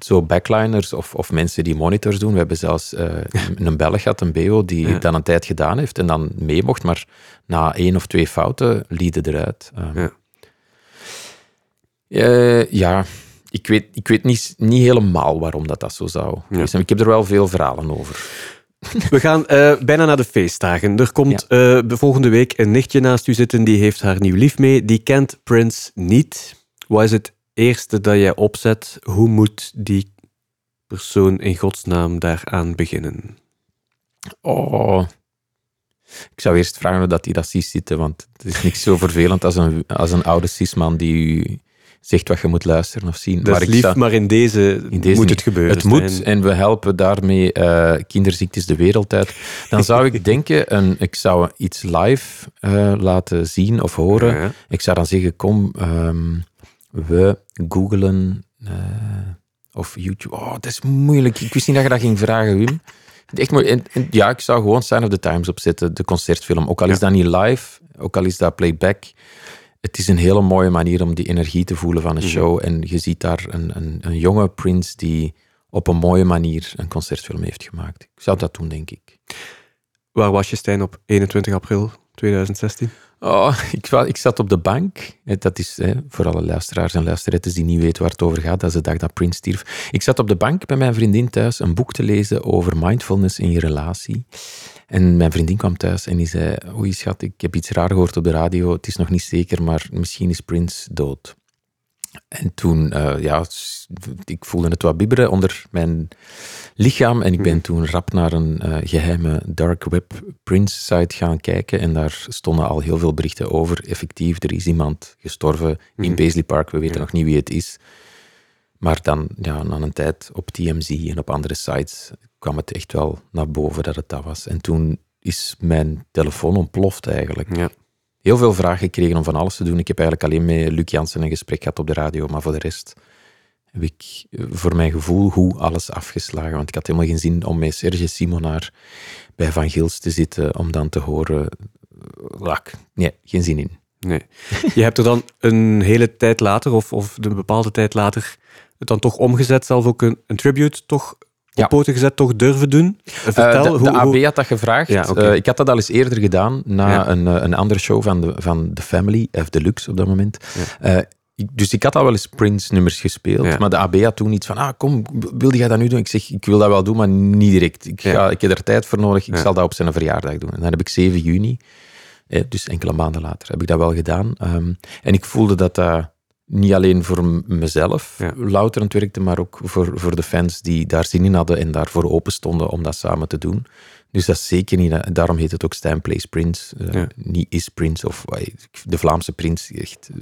zo backliners of, of mensen die monitors doen. We hebben zelfs eh, (laughs) een Belg gehad, een BO, die Ja. dan een tijd gedaan heeft en dan mee mocht, maar na één of twee fouten lieden eruit. Ehm, Ja. eh, ja, ik weet, ik weet niet, niet helemaal waarom dat, dat zo zou Ja. Ik heb er wel veel verhalen over. (laughs) We gaan eh, bijna naar de feestdagen. Er komt eh, de volgende week een nichtje naast u zitten, die heeft haar nieuw lief mee. Die kent Prince niet. Wat is het eerste dat jij opzet? Hoe moet die persoon in godsnaam daaraan beginnen? Oh. Ik zou eerst vragen hoe dat hij dat ziet zitten, want het is niks zo vervelend als een, als een oude cisman die u zegt wat je moet luisteren of zien. Dat is lief, zou- maar in deze, in deze moet niet. het gebeuren. Het moet en we helpen daarmee eh, kinderziektes de wereld uit. Dan zou ik (laughs) denken, een, ik zou iets live eh, laten zien of horen. Ja. Ik zou dan zeggen, kom, ehm, we googelen eh, of YouTube. Oh, dat is moeilijk. Ik wist niet dat je dat ging vragen, Wim. Echt mooi. En, en ja, ik zou gewoon Sign of the Times opzetten, de concertfilm. Ook al is Ja. dat niet live, ook al is dat playback. Het is een hele mooie manier om die energie te voelen van een Mhm. show. En je ziet daar een, een, een jonge Prince die op een mooie manier een concertfilm heeft gemaakt. Ik zou dat doen, denk ik. Waar was je, Stijn, op 21 april 2016? Oh, ik, ik zat op de bank. Eh, Dat is hè, voor alle luisteraars en luisterettes die niet weten waar het over gaat. Dat is de dag dat Prince stierf. Ik zat op de bank bij mijn vriendin thuis een boek te lezen over mindfulness in je relatie. En mijn vriendin kwam thuis en die zei: Oei, schat, ik heb iets raar gehoord op de radio. Het is nog niet zeker, maar misschien is Prince dood. En toen, eh, ja, ik voelde het wat bibberen onder mijn lichaam. En ik ben toen rap naar een eh, geheime dark web Prince site gaan kijken. En daar stonden al heel veel berichten over. Effectief, er is iemand gestorven in Mhm. Paisley Park. We weten Ja. nog niet wie het is. Maar dan, ja, na een tijd op TMZ en op andere sites kwam het echt wel naar boven dat het dat was. En toen is mijn telefoon ontploft eigenlijk Ja. heel veel vragen gekregen om van alles te doen. Ik heb eigenlijk alleen met Luc Jansen een gesprek gehad op de radio, maar voor de rest heb ik eh, voor mijn gevoel hoe alles afgeslagen. Want ik had helemaal geen zin om met Serge Simonaar bij Van Gils te zitten, om dan te horen... eh, Lak. Nee, geen zin in. Nee. Je hebt er dan een hele tijd later, of, of een bepaalde tijd later, het dan toch omgezet, zelf ook een, een tribute toch op poten gezet, toch durven doen? Eh, Vertel, de, hoe, de AB had dat gevraagd. Ja. Eh, ik had dat al eens eerder gedaan, na Ja. een, eh, een andere show van de, van The Family, of Deluxe op dat moment. Ik- dus ik had al wel eens Prince-nummers gespeeld, maar de AB had toen iets van, ah, kom, wilde jij dat nu doen? Ik zeg, ik wil dat wel doen, maar niet direct. Ik, ga, ik heb er tijd voor nodig, ik zal dat op zijn verjaardag doen. En dan heb ik 7 juni, dus enkele maanden later, heb ik dat wel gedaan. Ehm, en ik voelde dat dat niet alleen voor mezelf Ja. louterend werkte, maar ook voor, voor de fans die daar zin in hadden en daarvoor open stonden om dat samen te doen. Dus dat is zeker niet, daarom heet het ook Stijn Plays Prince, eh, Ja. niet is Prince of eh, de Vlaamse Prins. Echt, eh,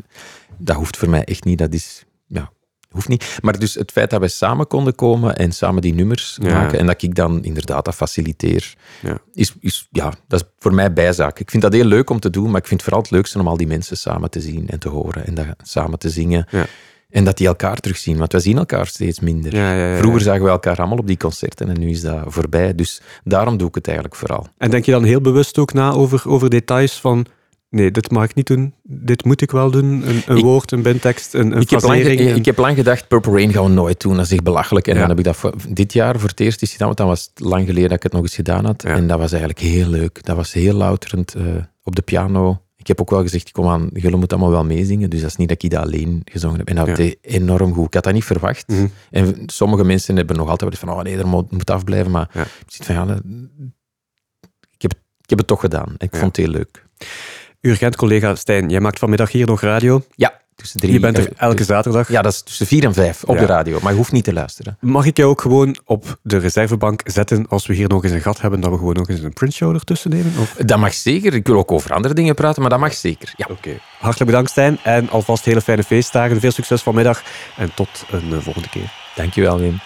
dat hoeft voor mij echt niet, dat is, ja, hoeft niet. Maar dus het feit dat wij samen konden komen en samen die nummers Ja. maken en dat ik dan inderdaad dat faciliteer, Ja. is, is, ja, dat is voor mij bijzaak. Ik vind dat heel leuk om te doen, maar ik vind het vooral het leukste om al die mensen samen te zien en te horen en dat, samen te zingen. Ja. En dat die elkaar terugzien, want wij zien elkaar steeds minder. Ja, ja, ja, ja. Vroeger zagen we elkaar allemaal op die concerten en nu is dat voorbij. Dus daarom doe ik het eigenlijk vooral. En denk je dan heel bewust ook na over, over details van... Nee, dit mag ik niet doen. Dit moet ik wel doen. Een, een Ik- woord, een bintekst, een, een Ik heb, lang, ik heb lang gedacht, Purple Rain gaan we nooit doen, dat is echt belachelijk. En Ja. dan heb ik dat voor- dit jaar voor het eerst eens gedaan, want dan was het lang geleden dat ik het nog eens gedaan had. Ja. En dat was eigenlijk heel leuk. Dat was heel louterend eh, op de piano. Ik heb ook wel gezegd, kom aan, jullie moeten allemaal wel meezingen. Dus dat is niet dat ik dat alleen gezongen heb. En dat Ja. deed enorm goed. Ik had dat niet verwacht. Mhm. En sommige mensen hebben nog altijd van, oh nee, er moet, moet afblijven. Maar ik zit van, ja, dat- ik, heb, ik heb het toch gedaan. Ik vond het heel leuk. Urgent-collega Stijn, jij maakt vanmiddag hier nog radio. Ja, tussen drie... Je bent er elke dus- zaterdag. Ja, dat is tussen vier en vijf op Ja. de radio. Maar je hoeft niet te luisteren. Mag ik jou ook gewoon op de reservebank zetten als we hier nog eens een gat hebben, dat we gewoon nog eens een Prince Show ertussen nemen? Of? Dat mag zeker. Ik wil ook over andere dingen praten, maar dat mag zeker. Ja. Oké. Hartelijk bedankt Stijn en alvast hele fijne feestdagen. Veel succes vanmiddag en tot een eh, volgende keer. Dankjewel, Wim.